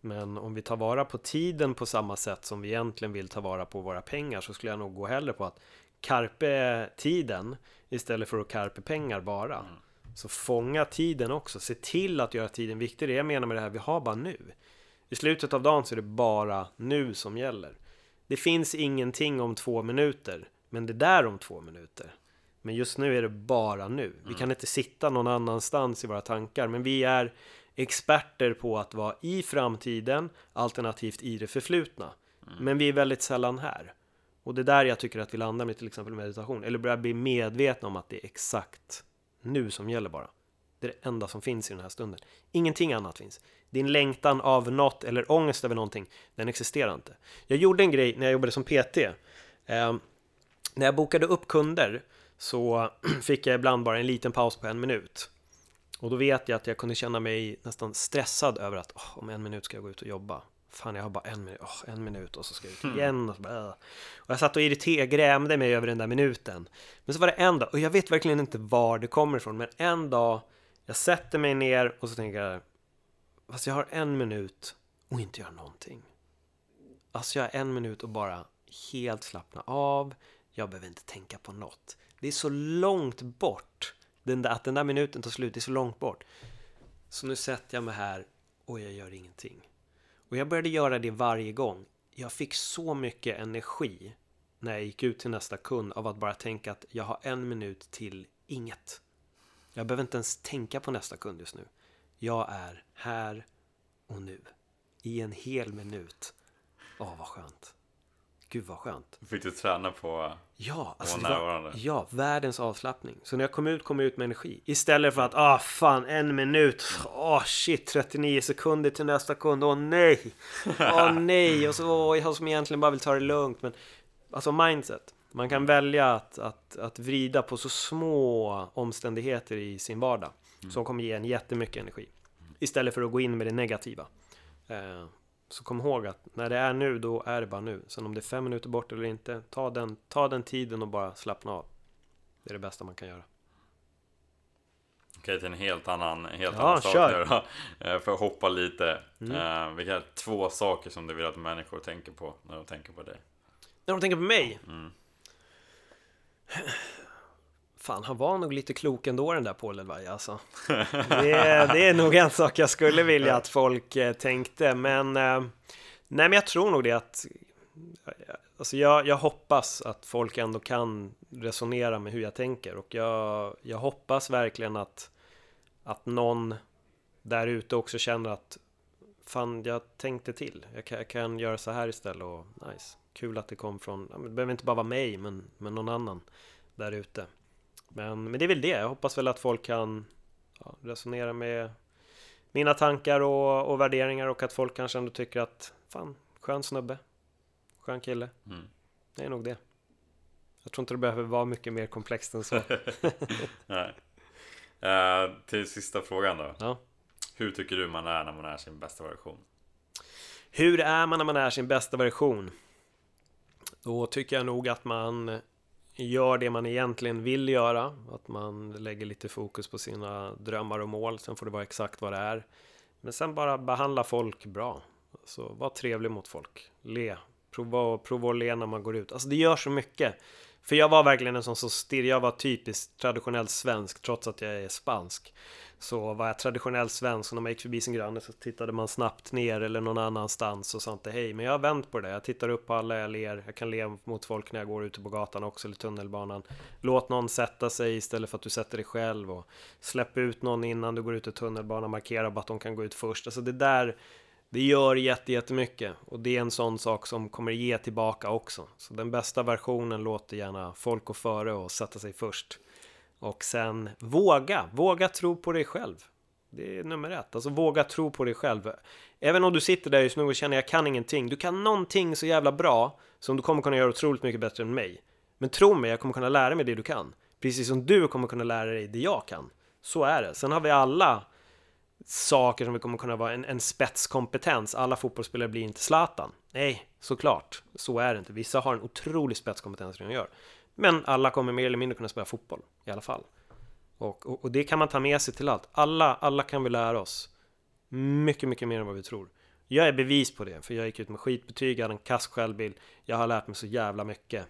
Men om vi tar vara på tiden på samma sätt som vi egentligen vill ta vara på våra pengar så skulle jag nog gå hellre på att karpe tiden istället för att karpe pengar bara. Mm. Så fånga tiden också, se till att göra tiden viktig. Det jag menar med det här, vi har bara nu. I slutet av dagen så är det bara nu som gäller. Det finns ingenting om två minuter, men det där om två minuter. Men just nu är det bara nu. Vi kan mm. inte sitta någon annanstans i våra tankar, men vi är experter på att vara i framtiden, alternativt i det förflutna. Mm. Men vi är väldigt sällan här. Och det är där jag tycker att vi landar med till exempel meditation, eller börjar bli medvetna om att det är exakt nu som gäller bara. Det är det enda som finns i den här stunden. Ingenting annat finns. Din längtan av något eller ångest över någonting, den existerar inte. Jag gjorde en grej när jag jobbade som PT. Eh, när jag bokade upp kunder så [clears throat] fick jag ibland bara en liten paus på en minut. Och då vet jag att jag kunde känna mig nästan stressad över att oh, om en minut ska jag gå ut och jobba. Fan, jag har bara en minut, oh, en minut och så ska jag ut hmm. igen. Och, så bara, och jag satt och irriterade, grämde mig över den där minuten. Men så var det en dag, och jag vet verkligen inte var det kommer ifrån, men en dag, jag sätter mig ner och så tänker jag, fast jag har en minut och inte gör någonting. Alltså jag har en minut och bara helt slappna av, jag behöver inte tänka på något. Det är så långt bort, den där, att den där minuten tar slut, det är så långt bort. Så nu sätter jag mig här och jag gör ingenting. Och jag började göra det varje gång. Jag fick så mycket energi när jag gick ut till nästa kund av att bara tänka att jag har en minut till inget. Jag behöver inte ens tänka på nästa kund just nu. Jag är här och nu. I en hel minut. Åh, vad skönt. Gud vad skönt. Fick du träna på Ja, alltså var, ja, världens avslappning. Så när jag kom ut, kom jag ut med energi. Istället för att, ah fan, en minut. Åh oh, shit, 39 sekunder till nästa kund. Åh oh, nej! Åh oh, [laughs] nej! Och så, oh, jag som egentligen bara vill ta det lugnt. Men alltså mindset. Man kan välja att, att, att vrida på så små omständigheter i sin vardag. Mm. Som kommer ge en jättemycket energi. Istället för att gå in med det negativa. Eh, så kom ihåg att när det är nu, då är det bara nu. Sen om det är fem minuter bort eller inte, ta den, ta den tiden och bara slappna av. Det är det bästa man kan göra. Okej, till en helt annan, helt ja, annan sak nu då. Eh, för att hoppa lite. Mm. Uh, vilka två saker som du vill att människor tänker på när de tänker på dig? När de tänker på mig? Mm. Fan, han var nog lite klok ändå den där Paul Elvaj alltså. [laughs] Det, det, är nog en sak jag skulle vilja att folk eh, tänkte, men eh, nej, men jag tror nog det att Alltså jag, jag hoppas att folk ändå kan resonera med hur jag tänker och jag, jag hoppas verkligen att, att någon där ute också känner att fan, jag tänkte till. Jag kan, jag kan göra så här istället och nice. Kul att det kom från, det behöver inte bara vara mig, men, men någon annan där ute. Men, men det är väl det. Jag hoppas väl att folk kan ja, resonera med mina tankar och, och, värderingar och att folk kanske ändå tycker att fan, skön snubbe. Skön kille. Mm. Det är nog det. Jag tror inte det behöver vara mycket mer komplext än så. [laughs] Nej. Uh, till sista frågan då. Ja. Hur tycker du man är när man är sin bästa version? Hur är man när man är sin bästa version? Då tycker jag nog att man gör det man egentligen vill göra. Att man lägger lite fokus på sina drömmar och mål. Sen får det vara exakt vad det är. Men sen bara behandla folk bra. Så var trevlig mot folk. Le. Prova, prova att le när man går ut. Alltså det gör så mycket. För jag var verkligen en sån som stirr. Jag var typiskt traditionell svensk trots att jag är spansk så var jag traditionell svensk och när man gick förbi sin granne så tittade man snabbt ner eller någon annanstans och sa inte hej. Men jag har vänt på det. Jag tittar upp på alla, jag ler. Jag kan le mot folk när jag går ute på gatan också eller tunnelbanan. Låt någon sätta sig istället för att du sätter dig själv och släpp ut någon innan du går ut i tunnelbanan. Markera bara att de kan gå ut först. Alltså det där det gör jättemycket och det är en sån sak som kommer ge tillbaka också. Så den bästa versionen låter gärna folk gå före och sätta sig först. Och sen våga, våga tro på dig själv. Det är nummer ett, alltså våga tro på dig själv. Även om du sitter där just nu och känner jag kan ingenting. Du kan någonting så jävla bra som du kommer kunna göra otroligt mycket bättre än mig. Men tro mig, jag kommer kunna lära mig det du kan. Precis som du kommer kunna lära dig det jag kan. Så är det. Sen har vi alla saker som vi kommer kunna vara en, en spetskompetens. Alla fotbollsspelare blir inte Zlatan. Nej, såklart. Så är det inte. Vissa har en otrolig spetskompetens redan gör. Men alla kommer mer eller mindre kunna spela fotboll i alla fall. Och, och, och, det kan man ta med sig till allt. Alla, alla kan vi lära oss. Mycket, mycket mer än vad vi tror. Jag är bevis på det, för jag gick ut med skitbetyg, jag hade en kass självbild. Jag har lärt mig så jävla mycket.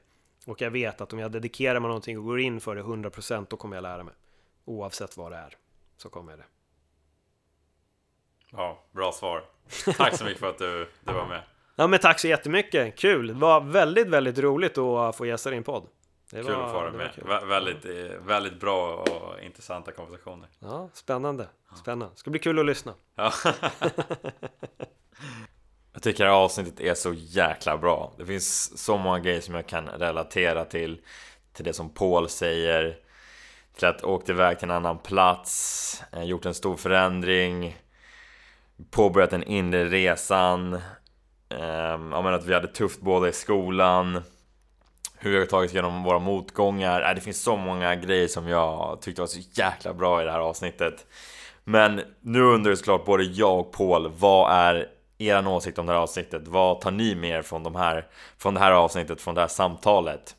Och jag vet att om jag dedikerar mig någonting och går in för det 100% då kommer jag lära mig. Oavsett vad det är, så kommer jag det. Ja, bra svar. Tack så mycket för att du, du var med. Ja, men tack så jättemycket. Kul. Det var väldigt, väldigt roligt att få gästa din podd. Det kul var, att få dig med. Vä väldigt, eh, väldigt bra och intressanta konversationer. Ja, spännande. Spännande. Det ska bli kul att lyssna. Ja. [laughs] jag tycker det här avsnittet är så jäkla bra. Det finns så många grejer som jag kan relatera till. Till det som Paul säger. till att åkt iväg till en annan plats, eh, gjort en stor förändring, påbörjat den inre resan. Eh, jag menar att vi hade tufft båda i skolan, hur vi har tagit igenom våra motgångar. Äh, det finns så många grejer som jag tyckte var så jäkla bra i det här avsnittet. Men nu undrar såklart både jag och Paul, vad är er åsikt om det här avsnittet? Vad tar ni med er från, de här, från det här avsnittet, från det här samtalet?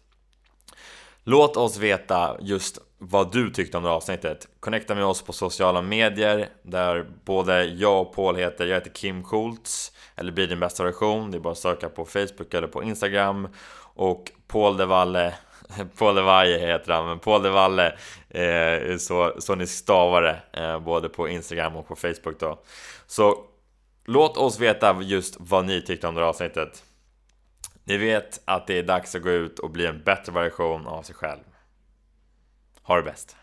Låt oss veta just vad du tyckte om det här avsnittet. Connecta med oss på sociala medier där både jag och Paul heter, jag heter Kim Schultz eller blir din bästa version. Det är bara att söka på Facebook eller på Instagram och Paul de Valle [laughs] Paul de Valle heter han, men Paul de Valle eh, så, så ni stavar det eh, både på Instagram och på Facebook då. Så låt oss veta just vad ni tyckte om det här avsnittet. Ni vet att det är dags att gå ut och bli en bättre version av sig själv. Ha det bäst!